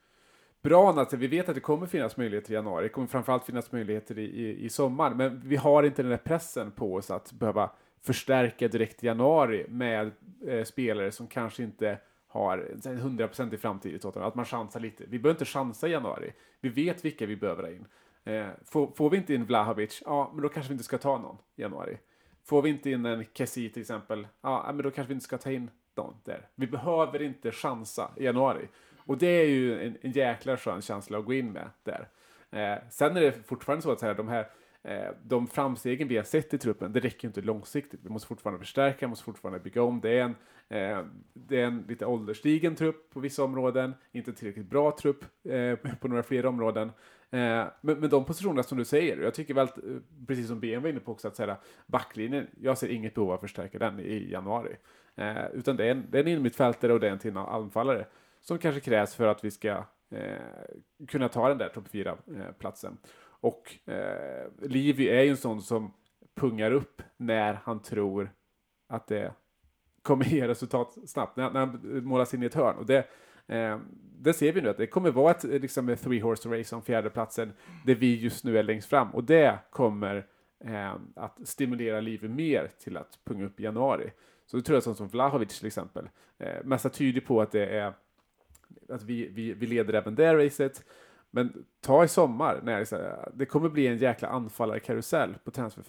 Speaker 6: bra att vi vet att det kommer finnas möjligheter i januari. Det kommer framförallt finnas möjligheter i, i, i sommar. Men vi har inte den där pressen på oss att behöva förstärka direkt i januari med eh, spelare som kanske inte har en 100% i framtid i Tottenham, att man chansar lite. Vi behöver inte chansa i januari. Vi vet vilka vi behöver ha in. Eh, får, får vi inte in Vlahovic, ja, men då kanske vi inte ska ta någon i januari. Får vi inte in en Kessie till exempel, ja, men då kanske vi inte ska ta in någon där. Vi behöver inte chansa i januari. Och det är ju en, en jäkla skön känsla att gå in med där. Eh, sen är det fortfarande så att så här, de här eh, de framstegen vi har sett i truppen, det räcker ju inte långsiktigt. Vi måste fortfarande förstärka, vi måste fortfarande bygga om. Det är en, eh, det är en lite ålderstigen trupp på vissa områden, inte tillräckligt bra trupp eh, på några fler områden. Eh, men, men de positionerna som du säger, jag tycker väl att, eh, precis som BM var inne på också, att säga, backlinjen, jag ser inget behov av att förstärka den i januari. Eh, utan det är en, det är en innermittfältare och det är en till anfallare som kanske krävs för att vi ska eh, kunna ta den där topp 4-platsen. Eh, och eh, Livy är ju en sån som pungar upp när han tror att det kommer ge resultat snabbt, när, när han målas in i ett hörn. Och det, eh, det ser vi nu att det kommer vara ett liksom, ett three horse race om fjärdeplatsen där vi just nu är längst fram och det kommer eh, att stimulera livet mer till att punga upp i januari. Så det tror jag sånt som Vlahovic till exempel. Eh, massa tyder på att det är att vi, vi, vi leder även det racet. Men ta i sommar, när det, kommer bli en jäkla anfallarkarusell på, transfer,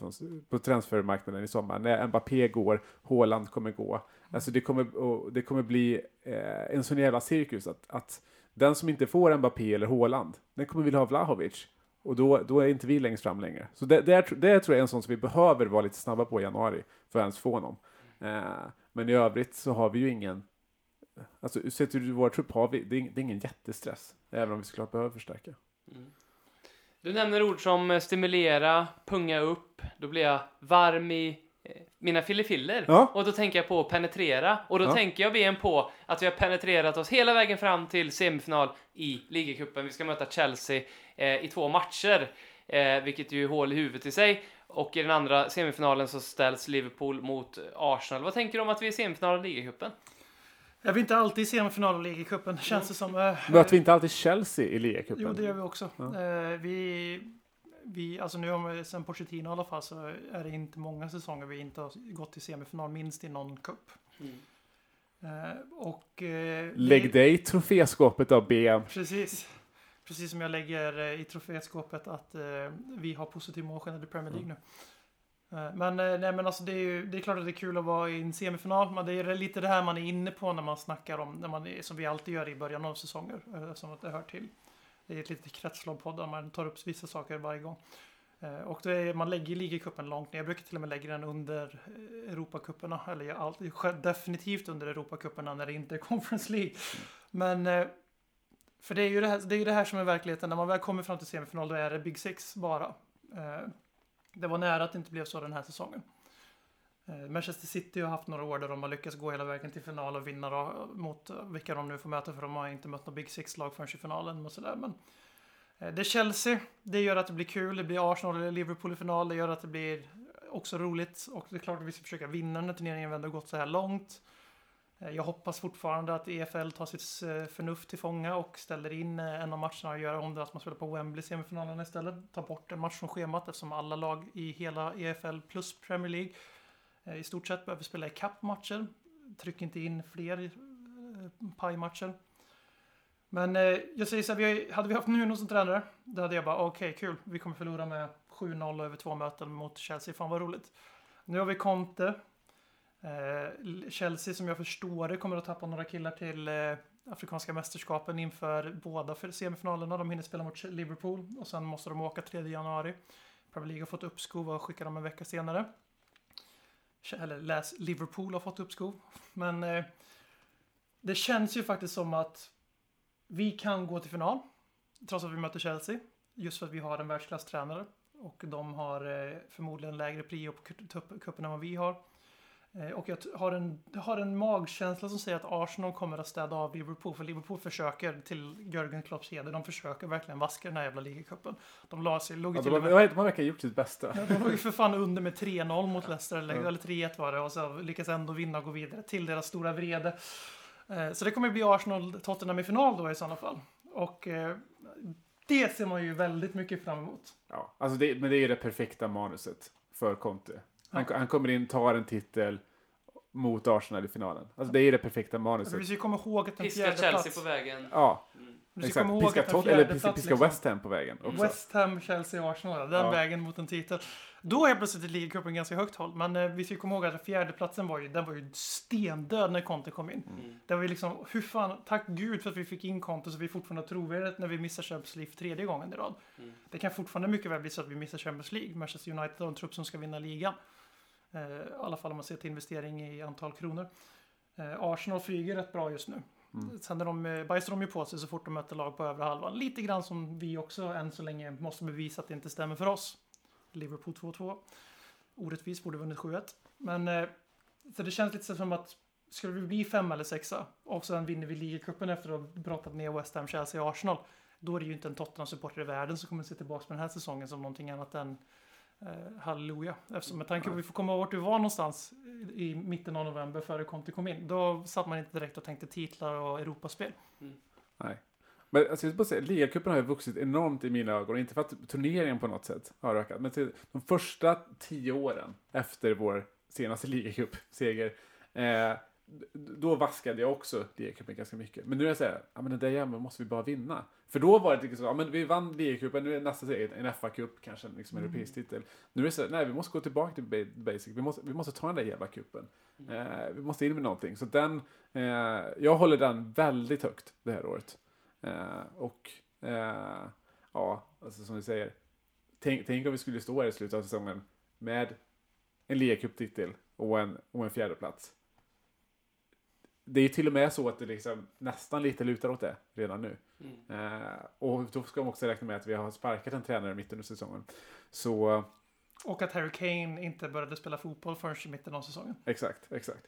Speaker 6: på transfermarknaden i sommar. När Mbappé går, Haaland kommer gå. Alltså det kommer, det kommer bli eh, en sån jävla cirkus att, att den som inte får Mbappé eller Haaland, den kommer vilja ha Vlahovic. Och då, då är inte vi längst fram längre. Så det, det, det tror jag är en sån som vi behöver vara lite snabba på i januari för att ens få honom. Eh, men i övrigt så har vi ju ingen Alltså sett ur vår trupp har vi, det är, det är ingen jättestress. Även om vi såklart behöver förstärka.
Speaker 4: Mm. Du nämner ord som eh, stimulera, punga upp, då blir jag varm i eh, mina fillefiller.
Speaker 6: Ja.
Speaker 4: Och då tänker jag på penetrera. Och då
Speaker 6: Ja.
Speaker 4: tänker jag ben på att vi har penetrerat oss hela vägen fram till semifinal i ligacupen. Vi ska möta Chelsea eh, i två matcher, eh, vilket ju är hål i huvudet i sig. Och i den andra semifinalen så ställs Liverpool mot Arsenal. Vad tänker du om att vi är i semifinal i ligacupen?
Speaker 5: Är vi inte alltid i semifinal och ligacupen? Känns det som. Eh,
Speaker 6: Möter vi inte alltid Chelsea i ligacupen?
Speaker 5: Jo, det gör vi också.
Speaker 6: Ja.
Speaker 5: Eh, vi, vi, alltså nu har vi, sen Pochettino i alla fall så är det inte många säsonger vi inte har gått till semifinal minst i någon cup. Eh, och... Eh,
Speaker 6: Lägg
Speaker 5: det-
Speaker 6: dig i troféskåpet av BM.
Speaker 5: Precis. Precis som jag lägger i troféskåpet att vi har positiv målskillnad i Premier League nu. Eh, men, eh, nej, men alltså det, är ju, det är klart att det är kul att vara i en semifinal. Men det är lite det här man är inne på när man snackar om, när man, som vi alltid gör i början av säsonger. Eh, som att det hör till. Det är ett litet kretslopp där man tar upp vissa saker varje gång. Och det är, man lägger ligacupen långt ner. Jag brukar till och med lägga den under Europacuperna. Eller jag alltid, definitivt under Europacuperna när det inte är Conference League. Men för det är, ju det, här, det är det här som är verkligheten. När man väl kommer fram till semifinal då är det Big Six bara. Det var nära att det inte blev så den här säsongen. Eh, Manchester City har haft några år där de har lyckats gå hela vägen till final och vinna då, mot eh, vilka de nu får möta för de har inte mött något Big Six-lag förrän i finalen och sådär. Men eh, det är Chelsea. Det gör att det blir kul. Det blir Arsenal eller Liverpool i final. Det gör att det blir också roligt. Och det är klart att vi ska försöka vinna den här turneringen. Vi har ändå gått så här långt. Eh, jag hoppas fortfarande att EFL tar sitt eh, förnuft till fånga och ställer in eh, en av matcherna och gör om det att man spelar på Wembley semifinalen istället. Tar bort en match från schemat eftersom alla lag i hela EFL plus Premier League i stort sett behöver spela i matcher. Tryck inte in fler pajmatcher. Men jag säger så här, hade vi haft Nuno som tränare, då hade jag bara okej kul, vi kommer förlora med 7-0 över två möten mot Chelsea, fan vad roligt. Nu har vi Conte, Eh, Chelsea som jag förstår det kommer att tappa några killar till eh, Afrikanska mästerskapen inför båda semifinalerna. De hinner spela mot Liverpool och sen måste de åka 3 januari. Premier League har fått uppskov och skickar dem en vecka senare. Eller läs Liverpool har fått uppskov. Men eh, det känns ju faktiskt som att vi kan gå till final. Trots att vi möter Chelsea. Just för att vi har en världsklasstränare. Och de har eh, förmodligen lägre prio på cupen än vad vi har. Eh, Och jag har en, har en magkänsla som säger att Arsenal kommer att städa av Liverpool. För Liverpool försöker, till Jörgen Klopps heder, de försöker verkligen vaska den här jävla ligacupen. De la sig, låg
Speaker 6: Ja,
Speaker 5: till
Speaker 6: de,
Speaker 5: med...
Speaker 6: de har verkligen gjort sitt bästa.
Speaker 5: Ja, de låg ju för fan under med 3-0 mot Leicester, eller,
Speaker 6: Ja.
Speaker 5: eller 3-1 var det, och så lyckas ändå vinna och gå vidare till deras stora vrede. Eh, Så det kommer bli Arsenal-Tottenham i final då i sådana fall. Och eh, det ser man ju väldigt mycket fram emot.
Speaker 6: Ja, alltså det, men det är ju det perfekta manuset för Conte. Han, han kommer in, tar en titel mot Arsenal i finalen. Alltså det är det perfekta manuset.
Speaker 5: vi ska komma ihåg att en
Speaker 4: Piska
Speaker 5: fjärde
Speaker 4: Chelsea
Speaker 5: plats...
Speaker 4: på vägen.
Speaker 6: Ja,
Speaker 5: ska
Speaker 6: exakt.
Speaker 5: komma ihåg
Speaker 6: Piska,
Speaker 5: att en
Speaker 6: Tot-
Speaker 5: fjärde
Speaker 6: eller piska,
Speaker 5: plats,
Speaker 6: piska
Speaker 5: liksom-
Speaker 6: West Ham på vägen också.
Speaker 5: West Ham, Chelsea, Arsenal. Den
Speaker 6: Ja.
Speaker 5: vägen mot en titel. Då är plötsligt ligacupen ganska högt håll. Men eh, vi ska komma ihåg att fjärdeplatsen var ju, den var ju stendöd när Conte kom in.
Speaker 4: Mm.
Speaker 5: Det var ju liksom, hur fan, tack gud för att vi fick in Conte så vi fortfarande har trovärdighet när vi missar Champions League för tredje gången i rad.
Speaker 4: Mm.
Speaker 5: Det kan fortfarande mycket väl bli så att vi missar Champions League. Manchester United har en trupp som ska vinna ligan. Eh, I alla fall om man ser till investering i antal kronor. Eh, Arsenal flyger rätt bra just nu.
Speaker 6: Mm.
Speaker 5: Sen är de, eh, bajsar de ju på sig så fort de möter lag på övre halvan. Lite grann som vi också än så länge måste bevisa att det inte stämmer för oss. Liverpool 2-2. Orättvist, borde vunnit 7-1. Men så det känns lite som att skulle vi bli fem eller sexa och sen vinner vi ligacupen efter att ha brottat ner West Ham, Chelsea och Arsenal. Då är det ju inte en Tottenham-supporter i världen som kommer se tillbaka på den här säsongen som någonting annat än halleluja. Eftersom med tanke på att vi får komma ihåg vart vi var någonstans i, mitten av november före Conte kom in. Då satt man inte direkt och tänkte titlar och Europaspel.
Speaker 6: Men alltså, jag ska bara säga, ligacupen har ju vuxit enormt i mina ögon. Inte för att turneringen på något sätt har ökat. Men till de första tio åren efter vår senaste ligacup-seger. Eh, då vaskade jag också ligacupen ganska mycket. Men nu är jag såhär, ja men den där jäveln måste vi bara vinna. För då var det liksom ja men vi vann ligacupen, nu är nästa serie en FA-cup, kanske liksom en europeisk titel. Nu är det så, nej vi måste gå tillbaka till ba- basic, vi måste, vi måste ta den där jävla cupen. Eh, vi måste in med någonting. Så den, eh, jag håller den väldigt högt det här året. Eh, och eh, ja, alltså som du säger. Tänk, tänk om vi skulle stå här i slutet av säsongen med en ligacuptitel och en, och en fjärde plats. Det är till och med så att det liksom nästan lite lutar åt det redan nu.
Speaker 4: Mm.
Speaker 6: Eh, och då ska man också räkna med att vi har sparkat en tränare mitt under säsongen. Så
Speaker 5: Och att Harry Kane inte började spela fotboll förrän i mitten av säsongen.
Speaker 6: exakt, exakt.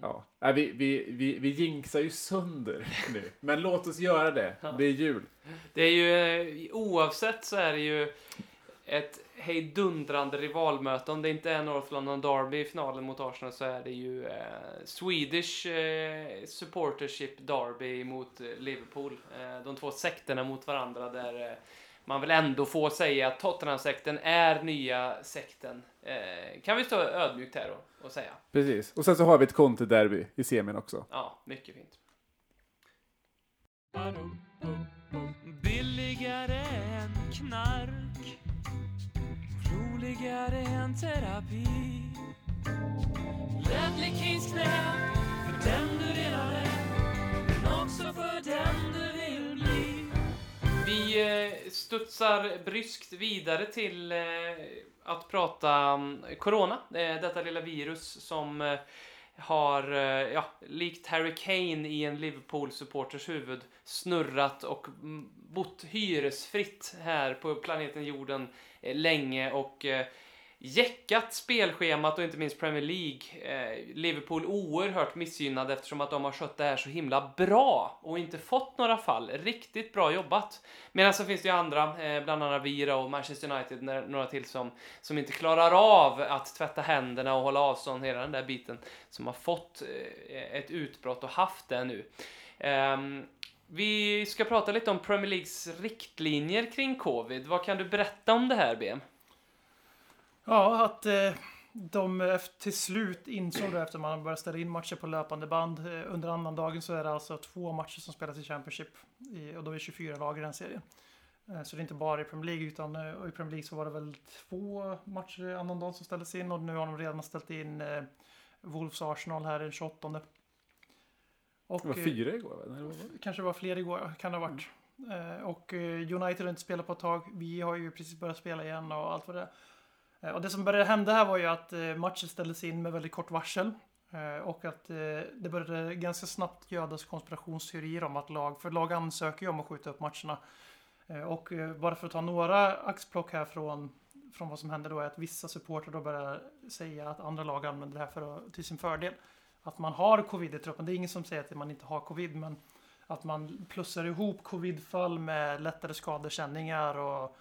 Speaker 6: Ja, vi, vi, vi, vi jinxar ju sönder nu. Men låt oss göra det. Det är jul.
Speaker 4: Det är ju, eh, oavsett så är det ju ett hejdundrande rivalmöte. Om det inte är North London Derby i finalen mot Arsenal så är det ju eh, Swedish eh, Supportership Derby mot eh, Liverpool. Eh, de två sekterna mot varandra där eh, man vill ändå få säga att Tottenham-sekten är nya sekten. Eh, kan vi stå ödmjukt här och, och säga.
Speaker 6: Precis. Och sen så har vi ett Conte-derby i semin också.
Speaker 4: Ja, mycket fint.
Speaker 3: Billigare än knark Roligare än terapi Ledley Kings knä För den du redan är Men också för den du vill bli
Speaker 4: Vi eh, studsar bryskt vidare till eh, att prata om corona. Eh, detta lilla virus som eh, har, eh, ja, likt Harry Kane i en Liverpool-supporters huvud, snurrat och bott hyresfritt här på planeten jorden Eh, länge och eh, jäckat spelschemat och inte minst Premier League. Eh, Liverpool oerhört missgynnade eftersom att de har skött det här så himla bra och inte fått några fall. Riktigt bra jobbat. Medan så finns det ju andra, eh, bland annat Vira och Manchester United, några till som, som inte klarar av att tvätta händerna och hålla avstånd, hela den där biten, som har fått eh, ett utbrott och haft det nu. Ehm, vi ska prata lite om Premier Leagues riktlinjer kring covid. Vad kan du berätta om det här, BM?
Speaker 5: Ja, att eh, de till slut insåg då efter man började ställa in matcher på löpande band. Eh, under annan dagen så är det alltså två matcher som spelas i Championship. I, och då är det 24 lag i den serien. Eh, så det är inte bara i Premier League utan och i Premier League så var det väl två matcher annan dag som ställdes in och nu har de redan ställt in eh, Wolves Arsenal här den 28. Och,
Speaker 6: Det var
Speaker 5: eh,
Speaker 6: fyra igår? Eller vad var det?
Speaker 5: Kanske var fler igår, kan det ha varit. Eh, och eh, United har inte spelat på ett tag. Vi har ju precis börjat spela igen och allt vad det är. Och det som började hända här var ju att matchen ställdes in med väldigt kort varsel. Och att det började ganska snabbt gödas konspirationsteorier om att lag, för lag ansöker ju om att skjuta upp matcherna. Och bara för att ta några axplock här från, från vad som hände då är att vissa supportrar då börjar säga att andra lag använder det här för till sin fördel. Att man har covid i truppen. Det är ingen som säger att man inte har covid, men att man plussar ihop covidfall med lättare skadekänningar och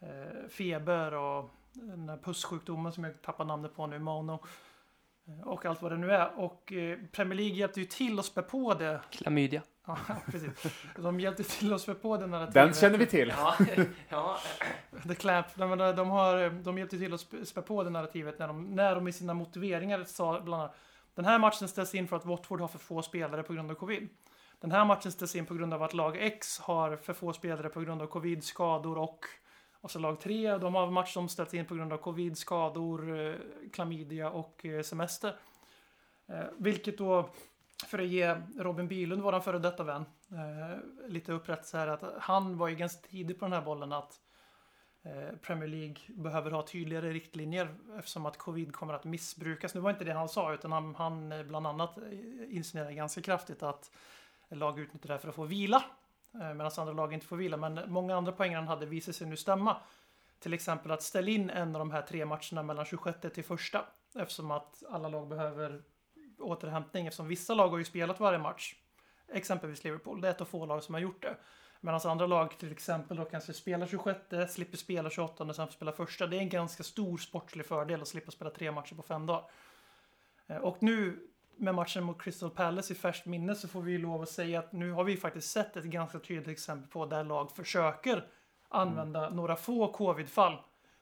Speaker 5: eh, feber och den här pussjukdomen som jag tappar namnet på nu, mono. Eh, Och allt vad det nu är. Och eh, Premier League hjälpte ju till att spä på det.
Speaker 4: Klamydia.
Speaker 5: Ja, precis. De hjälpte till att spä på det narrativet.
Speaker 6: Den känner vi till.
Speaker 4: Ja, ja.
Speaker 5: The Clamp, nej, men de, de, har, de hjälpte till att spä, spä på det narrativet när de, när de i sina motiveringar sa bland annat den här matchen ställs in för att Watford har för få spelare på grund av covid. Den här matchen ställs in på grund av att lag X har för få spelare på grund av covid, skador och och så lag 3, de har match som ställts in på grund av covid, skador, eh, klamydia och eh, semester. Eh, vilket då, för att ge Robin Bylund, våran före detta vän, lite upprättelse här, att han var ju ganska tidig på den här bollen att eh, Eh, Premier League behöver ha tydligare riktlinjer eftersom att covid kommer att missbrukas. Nu var inte det han sa, utan han, han eh, bland annat eh, insinuerade ganska kraftigt att lag utnyttjar det här för att få vila. Medan andra lag inte får vila. Men många andra poäng han hade visar sig nu stämma. Till exempel att ställa in en av de här tre matcherna mellan 26 till första. Eftersom att alla lag behöver återhämtning. Eftersom vissa lag har ju spelat varje match. Exempelvis Liverpool. Det är ett av få lag som har gjort det. Medan andra lag till exempel då kanske spelar 26, slipper spela 28 och sen får spela första. Det är en ganska stor sportslig fördel att slippa spela tre matcher på fem dagar. Eh, Och nu med matchen mot Crystal Palace i färskt minne så får vi ju lov att säga att nu har vi faktiskt sett ett ganska tydligt exempel på där lag försöker använda några få covid-fall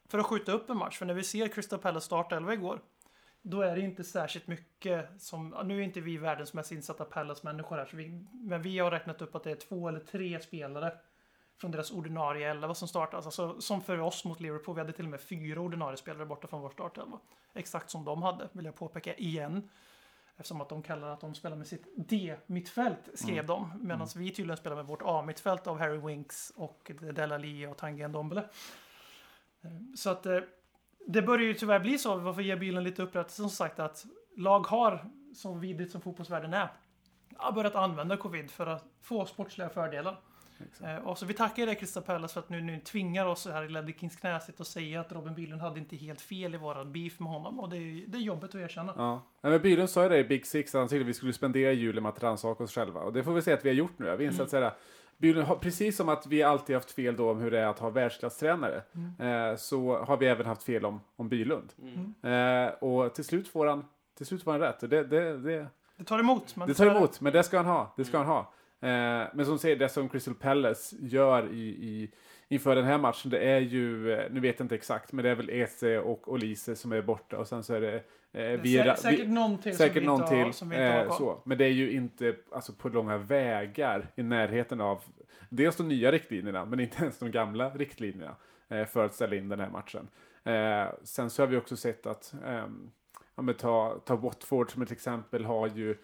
Speaker 5: för att skjuta upp en match. För när vi ser Crystal Palace startelva igår då är det inte särskilt mycket som, nu är inte vi världens mest insatta Palace-människor här, så vi, men vi har räknat upp att det är två eller tre spelare från deras ordinarie elva som startas. Alltså, som för oss mot Liverpool, vi hade till och med fyra ordinarie spelare borta från vår startelva. Exakt som de hade, vill jag påpeka igen. Eftersom att de kallar att de spelar med sitt D-mittfält, skrev de. Medan vi tydligen spelar med vårt A-mittfält av Harry Winks och Della Lee och Tanguy Ndombele. Eh, Så att eh, det börjar ju tyvärr bli så, varför ger bilen lite upprättelse som sagt att lag har, så vidrigt som fotbollsvärlden är, börjat använda covid för att få sportsliga fördelar. Eh, och så vi tackar dig Crystal Palace för att nu, nu tvingar oss här i Ledley Kings knäsit och säga att Robin Bylund hade inte helt fel i våran beef med honom. Och det är, det är jobbigt att erkänna.
Speaker 6: Ja. Nej, men Bylund sa ju det i Big Six, han tyckte vi skulle spendera julen med att rannsaka oss själva. Och det får vi säga att vi har gjort nu. Vi har insett
Speaker 5: Mm.
Speaker 6: Precis som att vi alltid haft fel då om hur det är att ha världsklasstränare,
Speaker 5: Mm.
Speaker 6: eh, så har vi även haft fel om, om Bylund.
Speaker 4: Mm.
Speaker 6: Eh, och till slut får han, till slut får han rätt. Det, det, det,
Speaker 5: Det tar emot. Men
Speaker 6: det tar emot, men det ska han ha. Det ska han ha. Eh, men som säger, det som Crystal Palace gör i, i, inför den här matchen, det är ju, eh, nu vet jag inte exakt, men det är väl Eze och Olise som är borta och sen så är det eh,
Speaker 5: är sä- säkert någon till
Speaker 6: säkert
Speaker 5: som vi inte har,
Speaker 6: till.
Speaker 5: som vi inte har
Speaker 6: eh, så. Men det är ju inte alltså, på långa vägar i närheten av dels de nya riktlinjerna, men inte ens de gamla riktlinjerna eh, för att ställa in den här matchen. Eh, sen så har vi också sett att, ehm, ja, ta, ta Watford som ett exempel, har ju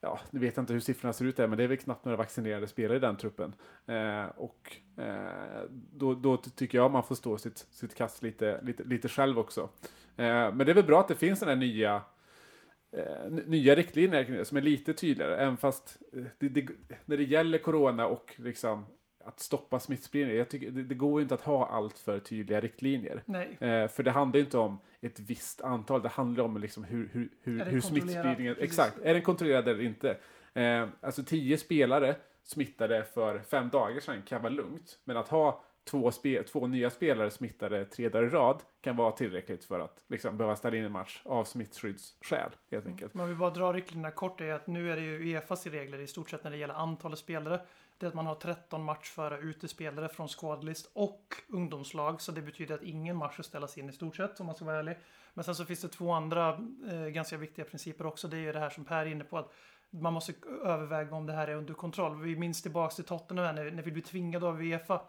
Speaker 6: Ja, nu vet jag inte hur siffrorna ser ut där, men det är väl knappt några vaccinerade spelare i den truppen. Eh, och eh, då, då tycker jag man får stå sitt, sitt kast lite, lite, lite själv också. Eh, men det är väl bra att det finns den här nya eh, nya riktlinjer som är lite tydligare, även fast eh, det, det, när det gäller corona och liksom att stoppa smittspridning, jag tycker det, det går inte att ha allt för tydliga riktlinjer. Eh, för det handlar ju inte om ett visst antal, det handlar om liksom hur, hur, hur, hur smittspridningen...
Speaker 5: Precis.
Speaker 6: Exakt, är den kontrollerad eller inte? Eh, alltså tio spelare smittade för fem dagar sedan kan vara lugnt, men att ha två, spe, två nya spelare smittade tre dagar i rad kan vara tillräckligt för att liksom, behöva ställa in en match av smittskyddsskäl, helt enkelt.
Speaker 5: Men vi bara drar riktlinjerna kort är att nu är det ju Uefas regler i stort sett när det gäller antalet spelare. Det är att man har 13 matchföra utespelare från squadlist och ungdomslag. Så det betyder att ingen match ska ställas in i stort sett om man ska vara ärlig. Men sen så finns det två andra eh, ganska viktiga principer också. Det är ju det här som Per är inne på att man måste överväga om det här är under kontroll. Vi minns tillbaks till Tottenham när, när vi blev tvingade av Uefa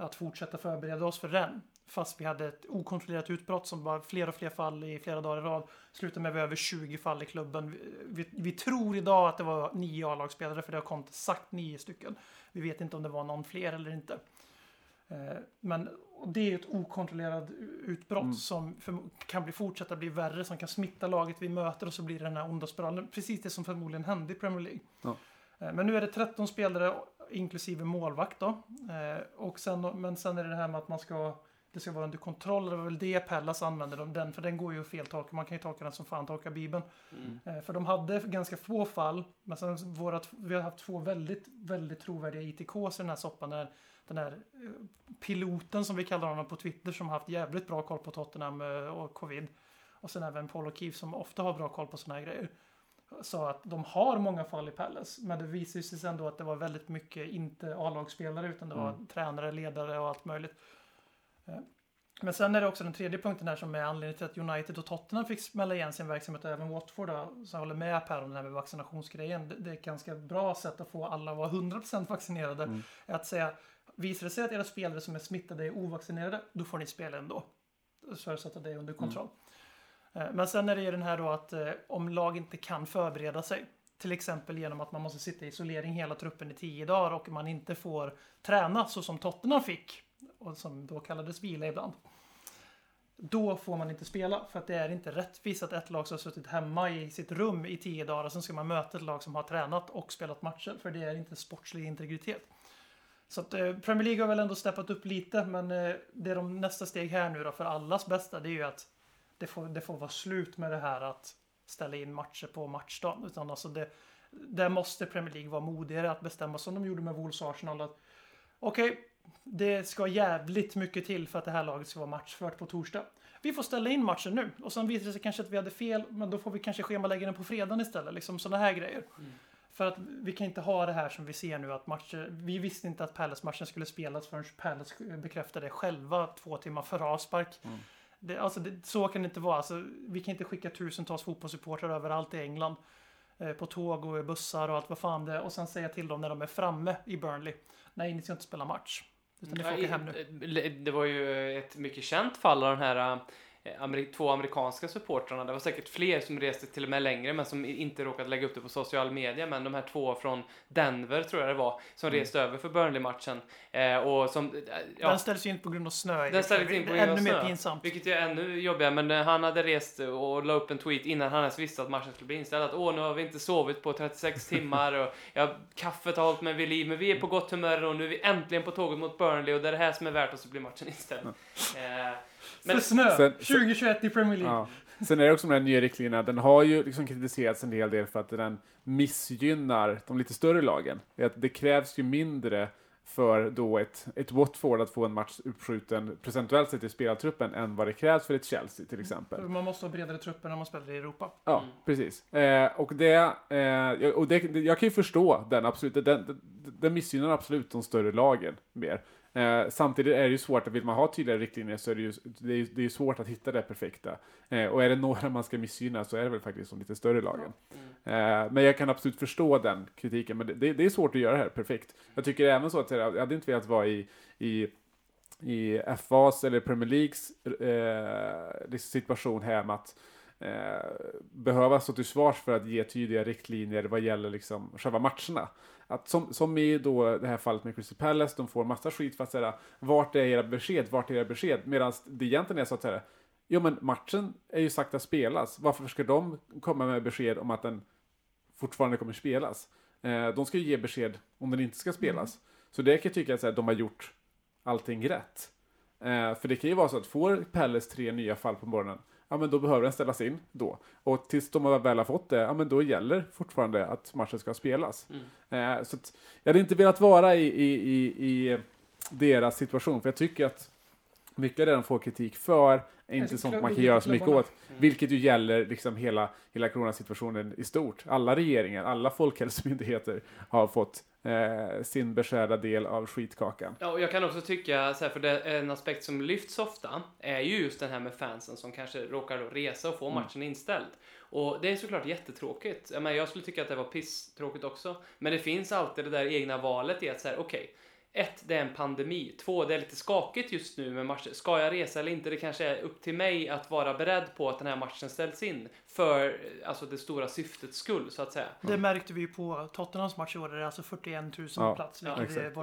Speaker 5: att fortsätta förbereda oss för den. Fast vi hade ett okontrollerat utbrott som var fler och fler fall i flera dagar i rad. Slutade med över 20 fall i klubben. Vi, vi, vi tror idag att det var nio A-lagsspelare för det har kommit exakt nio stycken. Vi vet inte om det var någon fler eller inte. Eh, Men det är ett okontrollerat utbrott
Speaker 6: Mm.
Speaker 5: som kan bli, fortsätta bli värre, som kan smitta laget vi möter och så blir det den här onda spiralen. Precis det som förmodligen hände i Premier League.
Speaker 6: Ja.
Speaker 5: Eh, Men nu är det 13 spelare inklusive målvakt då. Eh, Och sen, men sen är det det här med att man ska det ska vara under kontroll. Det var väl det Pallas använder de, den, för den går ju att feltolka. Man kan ju tolka den som fan tolkar Bibeln.
Speaker 4: Mm.
Speaker 5: Eh, För de hade ganska få fall, men sen våra, vi har haft två väldigt, väldigt trovärdiga ITKs i den här soppan. Där den här eh, piloten som vi kallar honom på Twitter som har haft jävligt bra koll på Tottenham och covid. Och sen även Paul O'Keefe som ofta har bra koll på såna här grejer. Sa att de har många fall i Palace, men det visar sig sen då att det var väldigt mycket inte A-lagsspelare utan det var
Speaker 6: Mm.
Speaker 5: tränare, ledare och allt möjligt. Eh, Men sen är det också den tredje punkten här som är anledningen till att United och Tottenham fick smälla igen sin verksamhet och även Watford då, så jag håller med Per om det här med vaccinationsgrejen. Det, det är ett ganska bra sätt att få alla att vara 100% vaccinerade. Är att säga, visar det sig att era spelare som är smittade är ovaccinerade, då får ni spela ändå. Förutsatt att det är under kontroll. Eh, Eh, men sen är det ju den här då att eh, om lag inte kan förbereda sig, till exempel genom att man måste sitta i isolering hela truppen i tio dagar och man inte får träna så som Tottenham fick, och som då kallades vila ibland. Då får man inte spela för att det är inte rättvist att ett lag som har suttit hemma i sitt rum i tio dagar och sen ska man möta ett lag som har tränat och spelat matcher för det är inte sportslig integritet. Så att eh, Premier League har väl ändå steppat upp lite men eh, det är de nästa steg här nu då för allas bästa det är ju att det får, det får vara slut med det här att ställa in matcher på matchdagen. Utan alltså det, där måste Premier League vara modigare att bestämma som de gjorde med Wolves och Arsenal. att Okej, det ska jävligt mycket till för att det här laget ska vara matchfört på torsdag. Vi får ställa in matchen nu och sen visar det sig kanske att vi hade fel, men då får vi kanske schemalägga den på fredagen istället. Liksom sådana här grejer. För att vi kan inte ha det här som vi ser nu att matcher, vi visste inte att Palace-matchen skulle spelas förrän Palace bekräftade det själva två timmar före avspark. Det, alltså det, så kan det inte vara. Alltså, vi kan inte skicka tusentals fotbollssupportrar överallt i England. Eh, på tåg och bussar och allt vad fan det är. Och sen säga till dem när de är framme i Burnley. Nej, ni ska inte spela match. Utan ni får åka hem nu.
Speaker 4: eh, Det var ju ett mycket känt fall av den här eh, ameri- två amerikanska supportrarna. Det var säkert fler som reste till och med längre men som inte råkade lägga upp det på social media. Men de här två från Denver tror jag det var som reste över för Burnley-matchen. Eh, och som, eh, ja,
Speaker 5: Den ställs ju in på grund av snö.
Speaker 4: Den ställdes in på grund av
Speaker 5: Ännu mer
Speaker 4: snö.
Speaker 5: pinsamt.
Speaker 4: Vilket är ännu jobbigare, men eh, han hade rest och la upp en tweet innan han ens visste att matchen skulle bli inställd. Att åh, nu har vi inte sovit på 36 timmar och ja, kaffet har hållit mig vid liv, men vi är på gott humör och nu är vi äntligen på tåget mot Burnley och det är det här som är värt och så blir matchen inställd. Eh,
Speaker 5: För
Speaker 4: men
Speaker 5: snö!
Speaker 6: Sen-
Speaker 5: 2021 i Premier League.
Speaker 6: Ja. Sen är det också med den nya riktlinjerna, den har ju liksom kritiserats en hel del för att den missgynnar de lite större lagen. Det krävs ju mindre för då ett, ett Watford att få en match uppskjuten procentuellt sett i spelartruppen än vad det krävs för ett Chelsea till exempel.
Speaker 5: Man måste ha bredare trupper när man spelar i Europa.
Speaker 6: Ja,
Speaker 4: Mm. precis.
Speaker 6: Eh, och det, eh, jag- och det, det, jag kan ju förstå den absolut, den, den, den missgynnar absolut de större lagen mer. Eh, samtidigt är det ju svårt, att vill man ha tydliga riktlinjer så är det ju, det är, det är svårt att hitta det perfekta. Eh, och är det några man ska missgynna så är det väl faktiskt de lite större lagen. Eh, men jag kan absolut förstå den kritiken, men det, det, är svårt att göra det här perfekt. Jag tycker även så att jag hade inte velat vara i, i i FAs eller Premier Leagues eh, liksom situation här med att behöva stå till svars för att ge tydliga riktlinjer vad gäller liksom själva matcherna. Att som, som i då det här fallet med Crystal Palace, de får massa skit för att säga vart är era besked, vart är era besked? Medan det egentligen är så att säga, jo men matchen är ju sagt att spelas, varför ska de komma med besked om att den fortfarande kommer spelas? Eh, de ska ju ge besked om den inte ska spelas. Så det kan jag tycka att de har gjort allting rätt. Eh, för det kan ju vara så att får Palace tre nya fall på morgonen, ja men då behöver den ställas in då. Och tills de väl har fått det, ja men då gäller fortfarande att matchen ska spelas. Eh, så att jag hade inte velat vara i, i, i, i deras situation, för jag tycker att mycket av det de får kritik för är inte
Speaker 5: Alltså,
Speaker 6: sånt man kan göra så mycket åt. Vilket ju gäller liksom hela, hela coronasituationen i stort. Alla regeringar, alla folkhälsomyndigheter har fått eh, sin beskärda del av skitkakan.
Speaker 4: Ja, och jag kan också tycka, så här, för det en aspekt som lyfts ofta, är ju just den här med fansen som kanske råkar resa och få matchen inställd. Och det är såklart jättetråkigt. Jag, menar, jag skulle tycka att det var pisstråkigt också. Men det finns alltid det där egna valet i att säga, okej, ett, det är en pandemi. Två, det är lite skakigt just nu med matcher. Ska jag resa eller inte? Det kanske är upp till mig att vara beredd på att den här matchen ställs in. För alltså det stora syftets skull, så att säga.
Speaker 5: Det märkte vi ju på Tottenhams match i år. där Det är alltså 41 000
Speaker 6: Ja,
Speaker 5: plats.
Speaker 4: ja,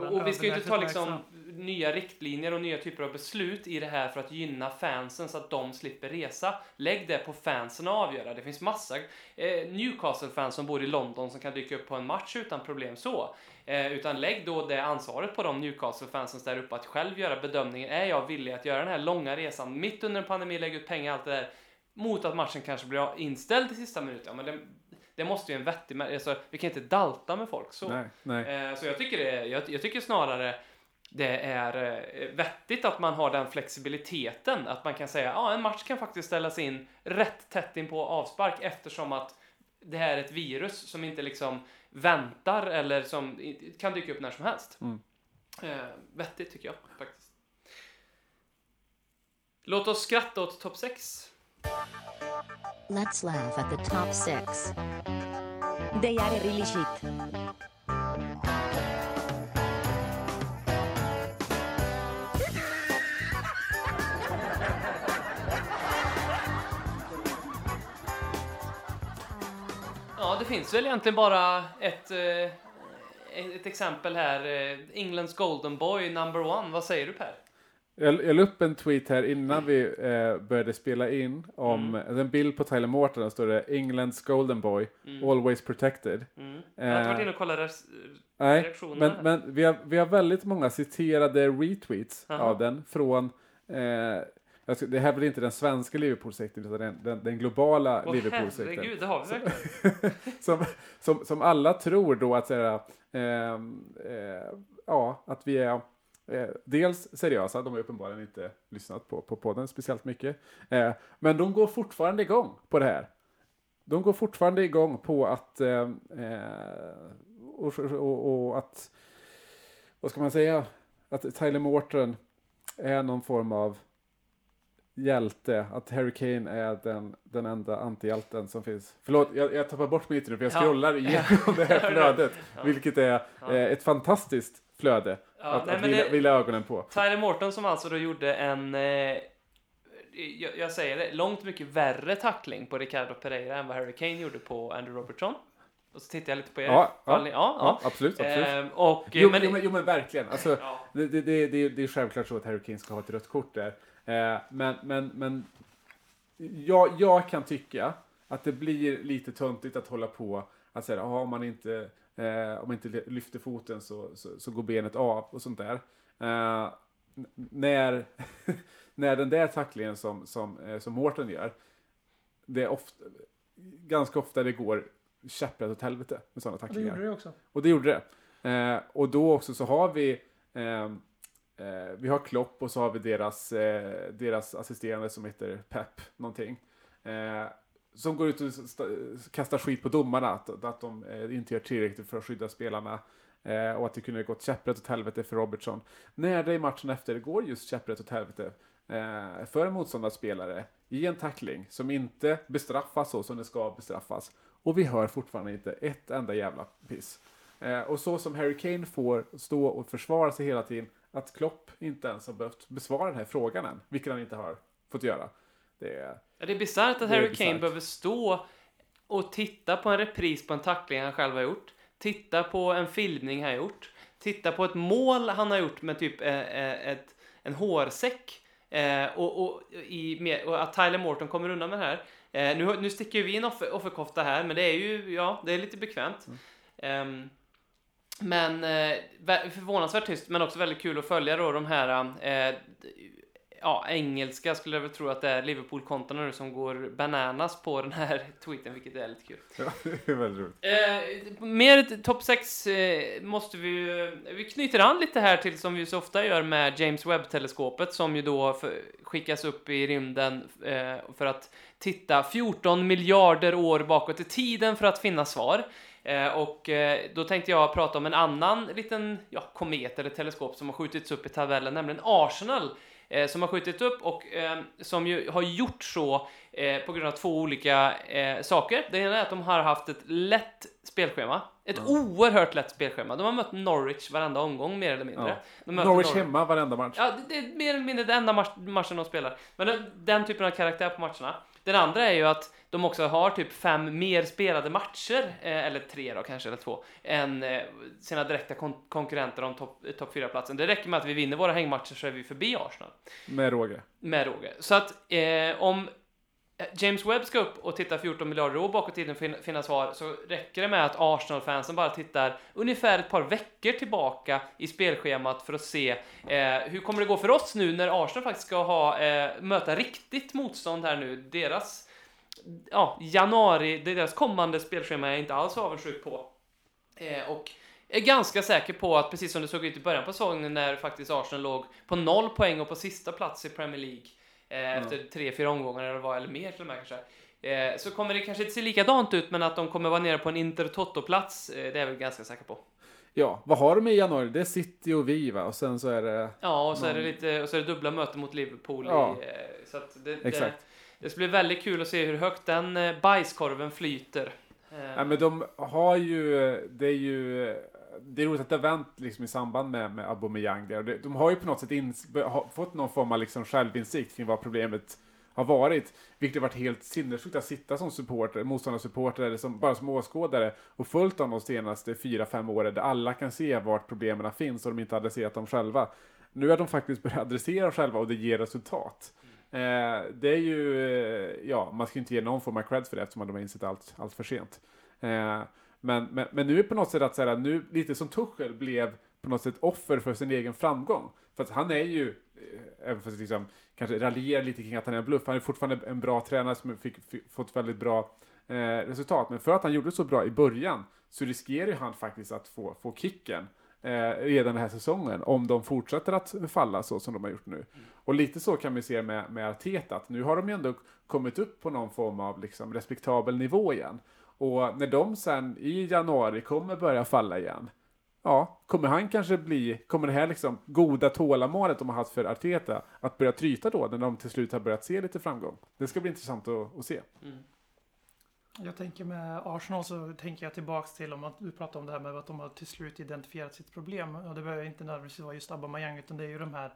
Speaker 4: Och vi ska ju inte ta liksom nya riktlinjer och nya typer av beslut i det här för att gynna fansen så att de slipper resa. Lägg det på fansen att avgöra. Det finns massa eh, Newcastle-fans som bor i London som kan dyka upp på en match utan problem så. Eh, utan lägg då det ansvaret på de Newcastle-fansen där uppe att själv göra bedömningen. Är jag villig att göra den här långa resan mitt under en pandemi, lägga ut pengar, allt det där mot att matchen kanske blir inställd i sista minuten? Ja, men det, det måste ju en vettig... Alltså, vi kan inte dalta med folk så.
Speaker 6: Nej, nej.
Speaker 4: Eh, Så jag tycker, det, jag, jag tycker snarare det är eh, vettigt att man har den flexibiliteten. Att man kan säga ja en match kan faktiskt ställas in rätt tätt in på avspark eftersom att det här är ett virus som inte liksom väntar eller som kan dyka upp när som helst.
Speaker 6: Mm.
Speaker 4: Eh, vettigt tycker jag faktiskt. Låt oss skratta åt topp 6.
Speaker 7: Let's laugh at the top six.
Speaker 8: They are really shit.
Speaker 4: Finns väl egentligen bara ett, eh, ett exempel här. eh, Englands Golden Boy number one. Vad säger du Per?
Speaker 6: Jag, jag la upp en tweet här innan vi eh, började spela in om
Speaker 4: Mm.
Speaker 6: en bild på Tyler Morton. Där står det Englands Golden Boy, always protected.
Speaker 4: Mm. Jag har inte varit inne och kollat
Speaker 6: Nej,
Speaker 4: reaktionerna
Speaker 6: men, men vi, har, vi har väldigt många citerade retweets
Speaker 4: Jaha.
Speaker 6: av den från eh, ska, det här är väl inte den svenska Liverpool-sekten utan den, den, den globala
Speaker 4: Åh
Speaker 6: Liverpool-sekten.
Speaker 4: herregud, det har vi verkligen.
Speaker 6: som, som, som alla tror då att säga, ehm, eh, ja, att vi är eh, dels seriösa, de har uppenbarligen inte lyssnat på, på podden speciellt mycket, eh, men de går fortfarande igång på det här. De går fortfarande igång på att eh, eh, och, och, och att, vad ska man säga, att Tyler Morton är någon form av hjälte, att Harry Kane är den, den enda antihjälten som finns. Förlåt, jag, jag tappar bort mitt nu för jag
Speaker 4: Ja.
Speaker 6: scrollar igenom det här flödet, vilket är
Speaker 4: Ja.
Speaker 6: eh, ett fantastiskt flöde
Speaker 4: Ja,
Speaker 6: att,
Speaker 4: nej,
Speaker 6: att vila,
Speaker 4: det-
Speaker 6: vila ögonen på.
Speaker 4: Tyler Morton som alltså då gjorde en, eh, jag, jag säger det, långt mycket värre tackling på Ricardo Pereira än vad Harry Kane gjorde på Andrew Robertson. Och så tittar jag lite på er.
Speaker 6: Ja, ja,
Speaker 4: ja,
Speaker 6: Ja,
Speaker 4: ja.
Speaker 6: absolut, absolut.
Speaker 4: Ehm, och,
Speaker 6: Jo,
Speaker 4: men,
Speaker 6: jo, men, jo men verkligen. Alltså,
Speaker 4: ja.
Speaker 6: det, det, det, det, det är självklart så att Harry Kane ska ha ett rött kort där. Eh, men men, men jag, jag kan tycka att det blir lite töntigt att hålla på att säga ah, om man inte eh, om man inte lyfter foten så, så, så går benet av och sånt där. Eh, när, när den där tacklingen som, som, eh, som Mårten gör, det är ofta, ganska ofta det går käpprätt åt helvete med sådana
Speaker 5: Det
Speaker 6: tacklingar.
Speaker 5: gjorde det också.
Speaker 6: Och det gjorde det. Eh, och då också så har vi ehm, eh, vi har Klopp och så har vi deras, eh, deras assisterande som heter Pep någonting. Eh, som går ut och kastar skit på domarna, att, att de eh, inte gör tillräckligt för att skydda spelarna. Eh, och att det kunde gått käpprätt åt helvete för Robertson. När det i matchen efter går just käpprätt åt helvete eh, för en motståndarspelare i en tackling som inte bestraffas så som det ska bestraffas. Och vi hör fortfarande inte ett enda jävla piss. Eh, och så som Harry Kane får stå och försvara sig hela tiden, att Klopp inte ens har behövt besvara den här frågan än, vilket han inte har fått göra. Det är,
Speaker 4: Ja, Det är bisarrt att Harry. Kane behöver stå och titta på en repris på en tackling han själv har gjort. Titta på en filmning han har gjort. Titta på ett mål han har gjort med typ eh, eh, ett, en hårsäck. Eh, och, och, i, och att Tyler Morton kommer undan med det här. Eh, nu, nu sticker vi in offer, offerkofta här, men det är ju, ja, det är lite bekvämt. Ehm, men eh, vä- förvånansvärt tyst, men också väldigt kul att följa då de här eh, ja, engelska skulle jag väl tro att det är Liverpool-kontona nu som går bananas på den här tweeten, vilket är lite kul.
Speaker 6: ja, det är väldigt roligt.
Speaker 4: Eh, mer topp 6 eh, måste vi ju- Vi knyter an lite här till som vi så ofta gör med James Webb-teleskopet som ju då för, skickas upp i rymden eh, för att titta 14 miljarder år bakåt i tiden för att finna svar. Eh, och eh, då tänkte jag prata om en annan liten ja, komet eller teleskop som har skjutits upp i tabellen, nämligen Arsenal. Eh, som har skjutit upp och som ju har gjort så på grund av två olika saker. Det ena är att de har haft ett lätt spelschema. Ett oerhört lätt spelschema. De har mött Norwich varenda omgång mer eller mindre.
Speaker 6: Ja. Norwich
Speaker 4: Norwich-
Speaker 6: hemma varenda match.
Speaker 4: Ja, det, det är mer eller mindre den enda match, matchen de spelar. Men den, den typen av karaktär på matcherna. Den andra är ju att de också har typ fem mer spelade matcher, eh, eller tre då kanske, eller två, än eh, sina direkta kon- konkurrenter om topp top 4-platsen. Det räcker med att vi vinner våra hängmatcher så är vi förbi Arsenal.
Speaker 6: Med råge.
Speaker 4: Med råge. Så att eh, om James Webb ska upp och titta 14 miljarder år bakåt i tiden för att finna svar så räcker det med att Arsenal-fansen bara tittar ungefär ett par veckor tillbaka i spelschemat för att se eh, hur kommer det gå för oss nu när Arsenal faktiskt ska ha, eh, möta riktigt motstånd här nu. Deras ja, januari, deras kommande spelschema är jag inte alls avundsjuk på. Eh, och är ganska säker på att precis som det såg ut i början på säsongen när faktiskt Arsenal låg på noll poäng och på sista plats i Premier League eh, efter tre, fyra omgångar eller, vad, eller mer till och med kanske. Eh, så kommer det kanske inte se likadant ut men att de kommer vara nere på en Inter Toto-plats, eh, det är jag väl ganska säker på.
Speaker 6: Ja, vad har de i januari? Det är City och vi va? Och sen så är det...
Speaker 4: Ja, och så är det
Speaker 6: Någon-
Speaker 4: lite, och så är det dubbla möten mot Liverpool.
Speaker 6: Ja.
Speaker 4: I, eh, så att det, det,
Speaker 6: Exakt.
Speaker 4: det det ska bli väldigt kul att se hur högt den eh, bajskorven flyter.
Speaker 6: Ja, men de har ju, det är ju, det är roligt att det har vänt liksom i samband med, med Aubameyang där. De har ju på något sätt in, fått någon form av liksom självinsikt kring vad problemet har varit. Vilket har varit helt sinnessjukt att sitta som supporter, motståndarsupporter eller som, bara som åskådare och följt dem de senaste fyra, fem åren där alla kan se vart problemen finns och de inte adresserat dem själva. Nu har de faktiskt börjat adressera dem själva och det ger resultat. Eh, det är ju, eh, ja, man ska ju inte ge någon form av cred för det eftersom de har insett allt, allt för sent. Eh, men, men, men nu är det på något sätt att så här, nu, lite som Tuchel blev på något sätt offer för sin egen framgång. För att han är ju, eh, även fast liksom, kanske raljerar lite kring att han är en bluff, han är fortfarande en bra tränare som fick, fick, fått väldigt bra eh, resultat. Men för att han gjorde så bra i början så riskerar ju han faktiskt att få, få kicken eh, redan den här säsongen om de fortsätter att falla så som de har gjort nu. Och lite så kan vi se med, med Arteta, att nu har de ju ändå kommit upp på någon form av liksom, respektabel nivå igen. Och när de sen i januari kommer börja falla igen, ja, kommer han kanske bli, kommer det här liksom goda tålamodet de har haft för Arteta att börja tryta då, när de till slut har börjat se lite framgång? Det ska bli intressant att, att se.
Speaker 4: mm.
Speaker 5: Jag tänker med Arsenal så tänker jag tillbaks till om att du pratade om det här med att de har till slut identifierat sitt problem. Och det behöver inte nödvändigtvis vara just Aubameyang utan det är ju de här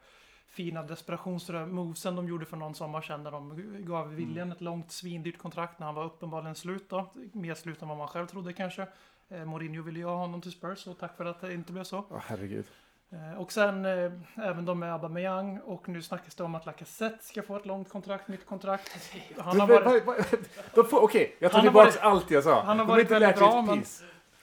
Speaker 5: fina desperationsmovesen de gjorde för någon sommar sedan när de gav William ett långt svindyrt kontrakt när han var uppenbarligen slut då. Mer slut än vad man själv trodde kanske. Eh, Mourinho ville ju ha honom till Spurs och tack för att det inte blev så.
Speaker 6: Åh herregud.
Speaker 5: Eh, Och sen eh, även de med Aubameyang och nu snackas det om att Lacazette ska få ett långt kontrakt, nytt kontrakt. Han har varit,
Speaker 6: Okej, jag tar tillbaka allt jag sa.
Speaker 5: han har varit
Speaker 6: inte
Speaker 5: väldigt bra, men-.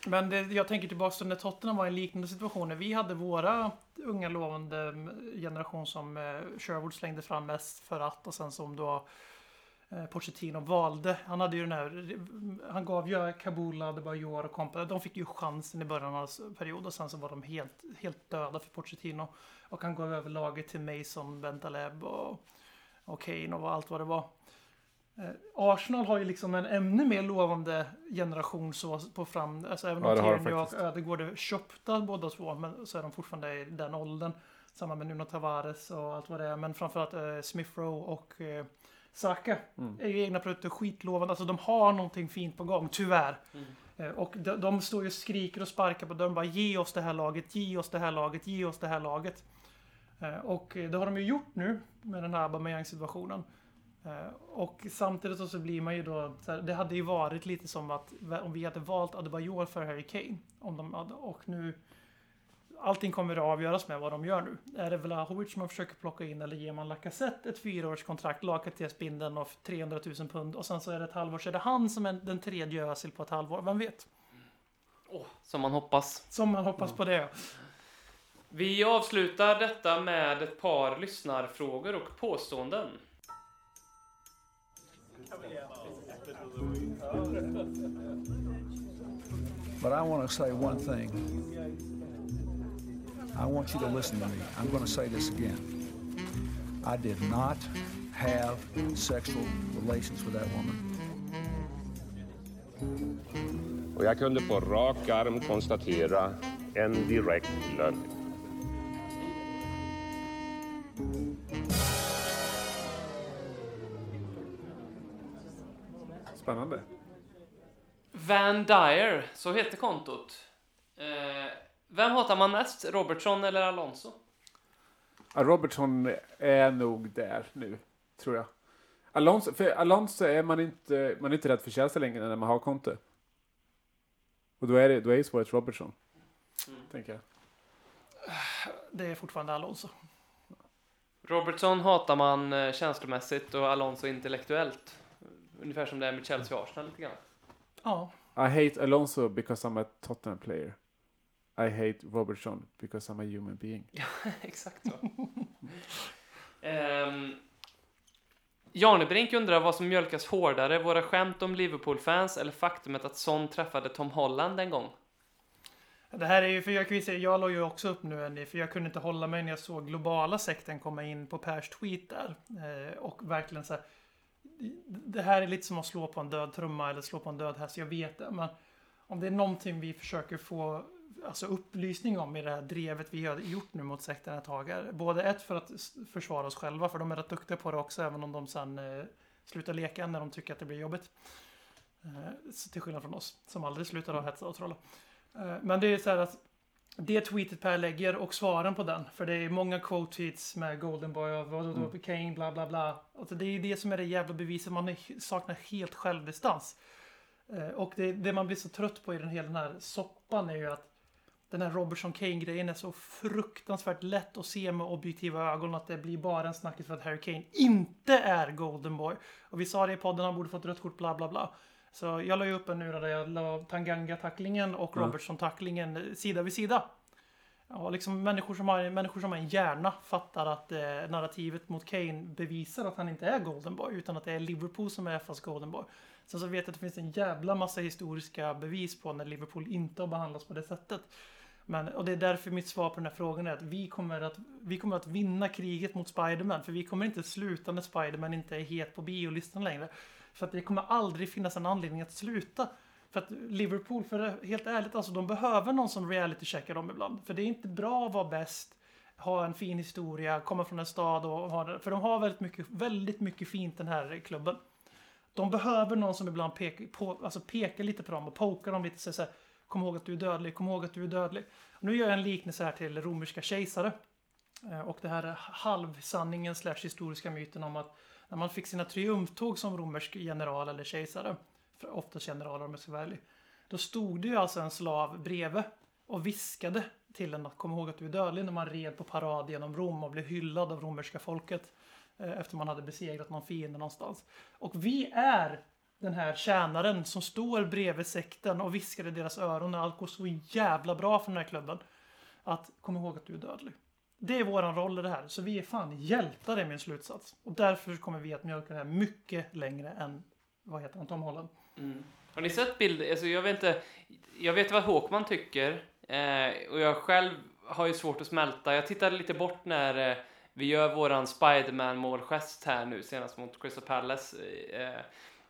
Speaker 5: Men det, jag tänker tillbaka till när Tottenham var i en liknande situation. När vi hade våra unga lovande generation som eh, Sherwood slängde fram mest för att och sen som då Pochettino valde. Han hade ju den här, han gav ju Kabula, Adebayor och kompani. De fick ju chansen i början av hans period och sen så var de helt, helt döda för Pochettino. Och han gav över laget till Mason, Bentaleb och, och Kane och allt vad det var. Eh, Arsenal har ju liksom en ännu mer lovande generation så på fram, alltså även
Speaker 6: Ja,
Speaker 5: om
Speaker 6: de
Speaker 5: Tierney och. Ödegård är köpta båda två, men så är de fortfarande i den åldern. Samma med Nuno Tavares och allt vad det är, men framförallt eh, Smith Rowe och eh, Saka
Speaker 6: Mm.
Speaker 5: är ju egna produkter skitlovande, alltså de har någonting fint på gång, tyvärr.
Speaker 4: Mm.
Speaker 5: Eh, Och de, de står ju och skriker och sparkar på dörren bara ge oss det här laget, ge oss det här laget, ge oss det här laget. Eh, Och eh, det har de ju gjort nu med den här Aubameyang-situationen. Och samtidigt så blir man ju då, här, det hade ju varit lite som att om vi hade valt Adebayor för Harry Kane. Om de hade, och nu, allting kommer att avgöras med vad de gör nu. Är det Vlahovic man försöker plocka in eller ger man Lacazette ett fyraårskontrakt, Lakates-spindeln och 300 000 pund och sen så är det ett halvår så är det han som är den tredje Özil på ett halvår, vem vet?
Speaker 4: Åh, som man hoppas.
Speaker 5: Som man hoppas på det.
Speaker 4: Vi avslutar detta med ett par lyssnarfrågor och påståenden.
Speaker 9: But I want to say one thing. I want you to listen to me. I'm going to say this again. I did not have sexual relations with that woman.
Speaker 2: Och jag kunde på rak arm konstatera en direkt lögn.
Speaker 6: Spännande.
Speaker 4: Van Dyer, så heter kontot. Eh, vem hatar man mest? Robertson eller Alonso?
Speaker 6: Ja, Robertson är nog där nu, tror jag. Alonso, för Alonso är man inte, man är inte rädd för Chelsea längre när man har Conte. Och då är det, då är ju svaret Robertson.
Speaker 4: Mm.
Speaker 6: Tänker jag.
Speaker 5: Det är fortfarande Alonso.
Speaker 4: Robertson hatar man eh, känslomässigt och Alonso intellektuellt. Ungefär som det är med Chelsea och Arsenal lite grann.
Speaker 5: Ja,
Speaker 6: I hate Alonso because I'm a Tottenham player. I hate Robertson because I'm a human being.
Speaker 4: Exakt så. um, Janebrink undrar vad som mjölkas hårdare, våra skämt om Liverpool-fans eller faktumet att Son träffade Tom Holland en gång?
Speaker 5: Det här är ju, för jag kan ju säga, jag la ju också upp nu en, för jag kunde inte hålla mig när jag såg globala sekten komma in på Pers tweet där. Eh, och verkligen så här, det här är lite som att slå på en död trumma eller slå på en död häst, jag vet det. Men om det är någonting vi försöker få alltså upplysning om i det här drevet vi har gjort nu mot sekten ett tag. Både ett för att försvara oss själva, för de är rätt duktiga på det också, även om de sen eh, slutar leka när de tycker att det blir jobbigt. Eh, till skillnad från oss, som aldrig slutar att hetsa och trolla. Eh, men det är så här att det tweetet Per lägger och svaren på den, för det är många quote tweets med Golden Boy och vad då Kane, bla bla bla. Alltså det är det som är det jävla beviset, man saknar helt självdistans. Eh, Och det, det man blir så trött på i den hela den här soppan är ju att den här Robertson Kane-grejen är så fruktansvärt lätt att se med objektiva ögon att det blir bara en snackis för att Harry Kane inte är Golden Boy. Och vi sa det i podden, han borde fått rött kort, bla bla bla. Så jag la ju upp en nu där jag la Tanganga-tacklingen och
Speaker 6: Ja.
Speaker 5: Robertson-tacklingen sida vid sida. Ja, liksom människor som har, människor som har en hjärna fattar att eh, narrativet mot Kane bevisar att han inte är Golden Boy utan att det är Liverpool som är FAs Golden Boy. Sen så vet jag att det finns en jävla massa historiska bevis på när Liverpool inte har behandlats på det sättet. Men, och det är därför mitt svar på den här frågan är att vi kommer att, vi kommer att vinna kriget mot Spiderman. För vi kommer inte sluta när Spiderman inte är het på biolistan längre. För att det kommer aldrig finnas en anledning att sluta. För att Liverpool, för det- helt ärligt, alltså de behöver någon som reality-checkar dem ibland. För det är inte bra att vara bäst, ha en fin historia, komma från en stad och ha det. För de har väldigt mycket, väldigt mycket fint den här klubben. De behöver någon som ibland pekar, på, alltså pekar lite på dem och pokar dem lite så, så här, Kom ihåg att du är dödlig, kom ihåg att du är dödlig. Nu gör jag en liknelse här till romerska kejsare. Eh, och det här är halvsanningen slash historiska myten om att när man fick sina triumftåg som romersk general eller kejsare, oftast generaler om jag ska vara ärlig, då stod det ju alltså en slav bredvid och viskade till en att kom ihåg att du är dödlig när man red på parad genom Rom och blev hyllad av romerska folket eh, efter man hade besegrat någon fiende någonstans. Och vi är den här tjänaren som står bredvid sekten och viskar i deras öron när allt går så jävla bra för den här klubben. Att kom ihåg att du är dödlig. Det är våran roll i det här. Så vi är fan hjältar är min slutsats. Och därför kommer vi att mjölka det här mycket längre än, vad heter han, Tom Holland.
Speaker 4: Mm. Har ni sett bilder? Alltså jag vet inte. Jag vet vad Håkman tycker. Eh, och jag själv har ju svårt att smälta. Jag tittade lite bort när eh, vi gör våran Spiderman-målgest här nu senast mot Crystal Palace. Eh,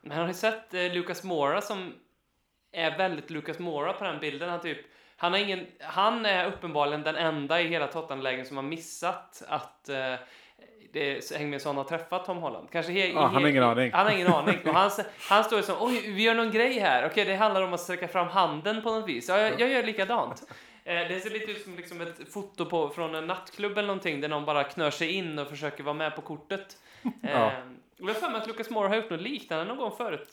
Speaker 4: men har ni sett eh, Lucas Moura som är väldigt Lucas Moura på den bilden? Han typ han, har ingen, han är uppenbarligen den enda i hela Tottenham-lägen som har missat att eh, det Hängmensson har träffat Tom Holland. Kanske he,
Speaker 6: Ja, han har ingen aning.
Speaker 4: Han har ingen aning. Och han, han står ju som, oj, vi gör någon grej här. Okej, det handlar om att sträcka fram handen på något vis. Ja, jag, jag gör likadant. Eh, det ser lite ut som liksom ett foto på, från en nattklubb eller någonting där någon bara knör sig in och försöker vara med på kortet. Eh,
Speaker 6: Ja.
Speaker 4: Jag har för mig att Lucas Moore har gjort något liknande någon gång förut.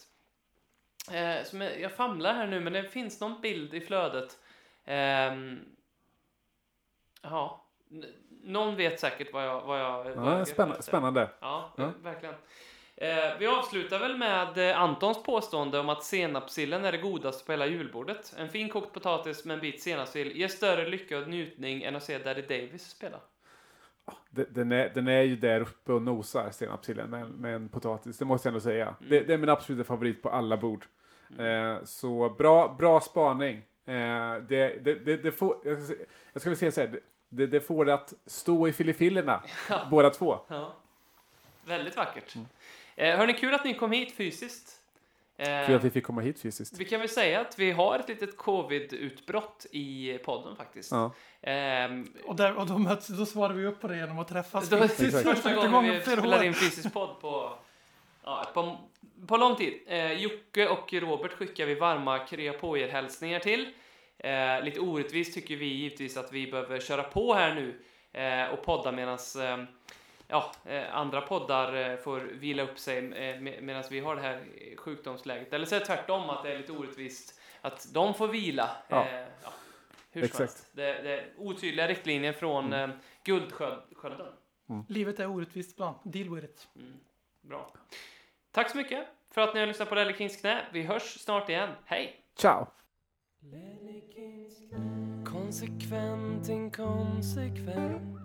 Speaker 4: Eh, som jag, jag famlar här nu, men det finns någon bild i flödet. Ehm, ja, någon vet säkert vad jag... Vad jag, vad
Speaker 6: Ja, spännande. spännande.
Speaker 4: Ja,
Speaker 6: Ja.
Speaker 4: verkligen. Eh, vi avslutar väl med eh, Antons påstående om att senapssillen är det godaste på hela julbordet. En fin kokt potatis med en bit senapssill ger större lycka och njutning än att se Daddy Davis spela.
Speaker 6: Den- är, den är ju där uppe och nosar, senapssillen, med, med en potatis. Det måste jag ändå säga. Det, det är min absoluta favorit på alla bord. Eh, så bra, bra spaning. Eh, det, det, det, får, jag ska, jag säga så här, det, det får det att stå i filifillerna, båda två.
Speaker 4: Ja. Väldigt vackert. Eh, hörni, kul att ni kom hit fysiskt. Eh,
Speaker 6: Kul att vi fick komma hit fysiskt.
Speaker 4: vi kan väl säga att vi har ett litet covid-utbrott i podden faktiskt.
Speaker 6: Ja.
Speaker 4: Ehm,
Speaker 5: Och, där, och då, möts, då svarar vi upp på det genom att träffas.
Speaker 4: Det var
Speaker 5: fysiskt
Speaker 4: första
Speaker 5: första
Speaker 4: gången vi spelar in fysisk podd på, ja, på, på lång tid. Eh, Jocke och Robert skickar vi varma krya på er hälsningar till. Eh, lite orättvist tycker vi givetvis att vi behöver köra på här nu eh, och podda medan eh, ja, eh, andra poddar eh, får vila upp sig eh, med, medan vi har det här sjukdomsläget. Eller så är det tvärtom att det är lite orättvist att de får vila.
Speaker 6: Ja.
Speaker 4: Ja, hur
Speaker 6: Exakt.
Speaker 4: Det, det är otydliga riktlinjer från
Speaker 6: Mm.
Speaker 4: Guldskölden.
Speaker 5: Livet är orättvist ibland. Deal with it.
Speaker 4: Mm, bra. Tack så mycket för att ni har lyssnat på Rally Kings knä. Vi hörs snart igen. Hej!
Speaker 6: Ciao!
Speaker 3: Konsekvent, inkonsekvent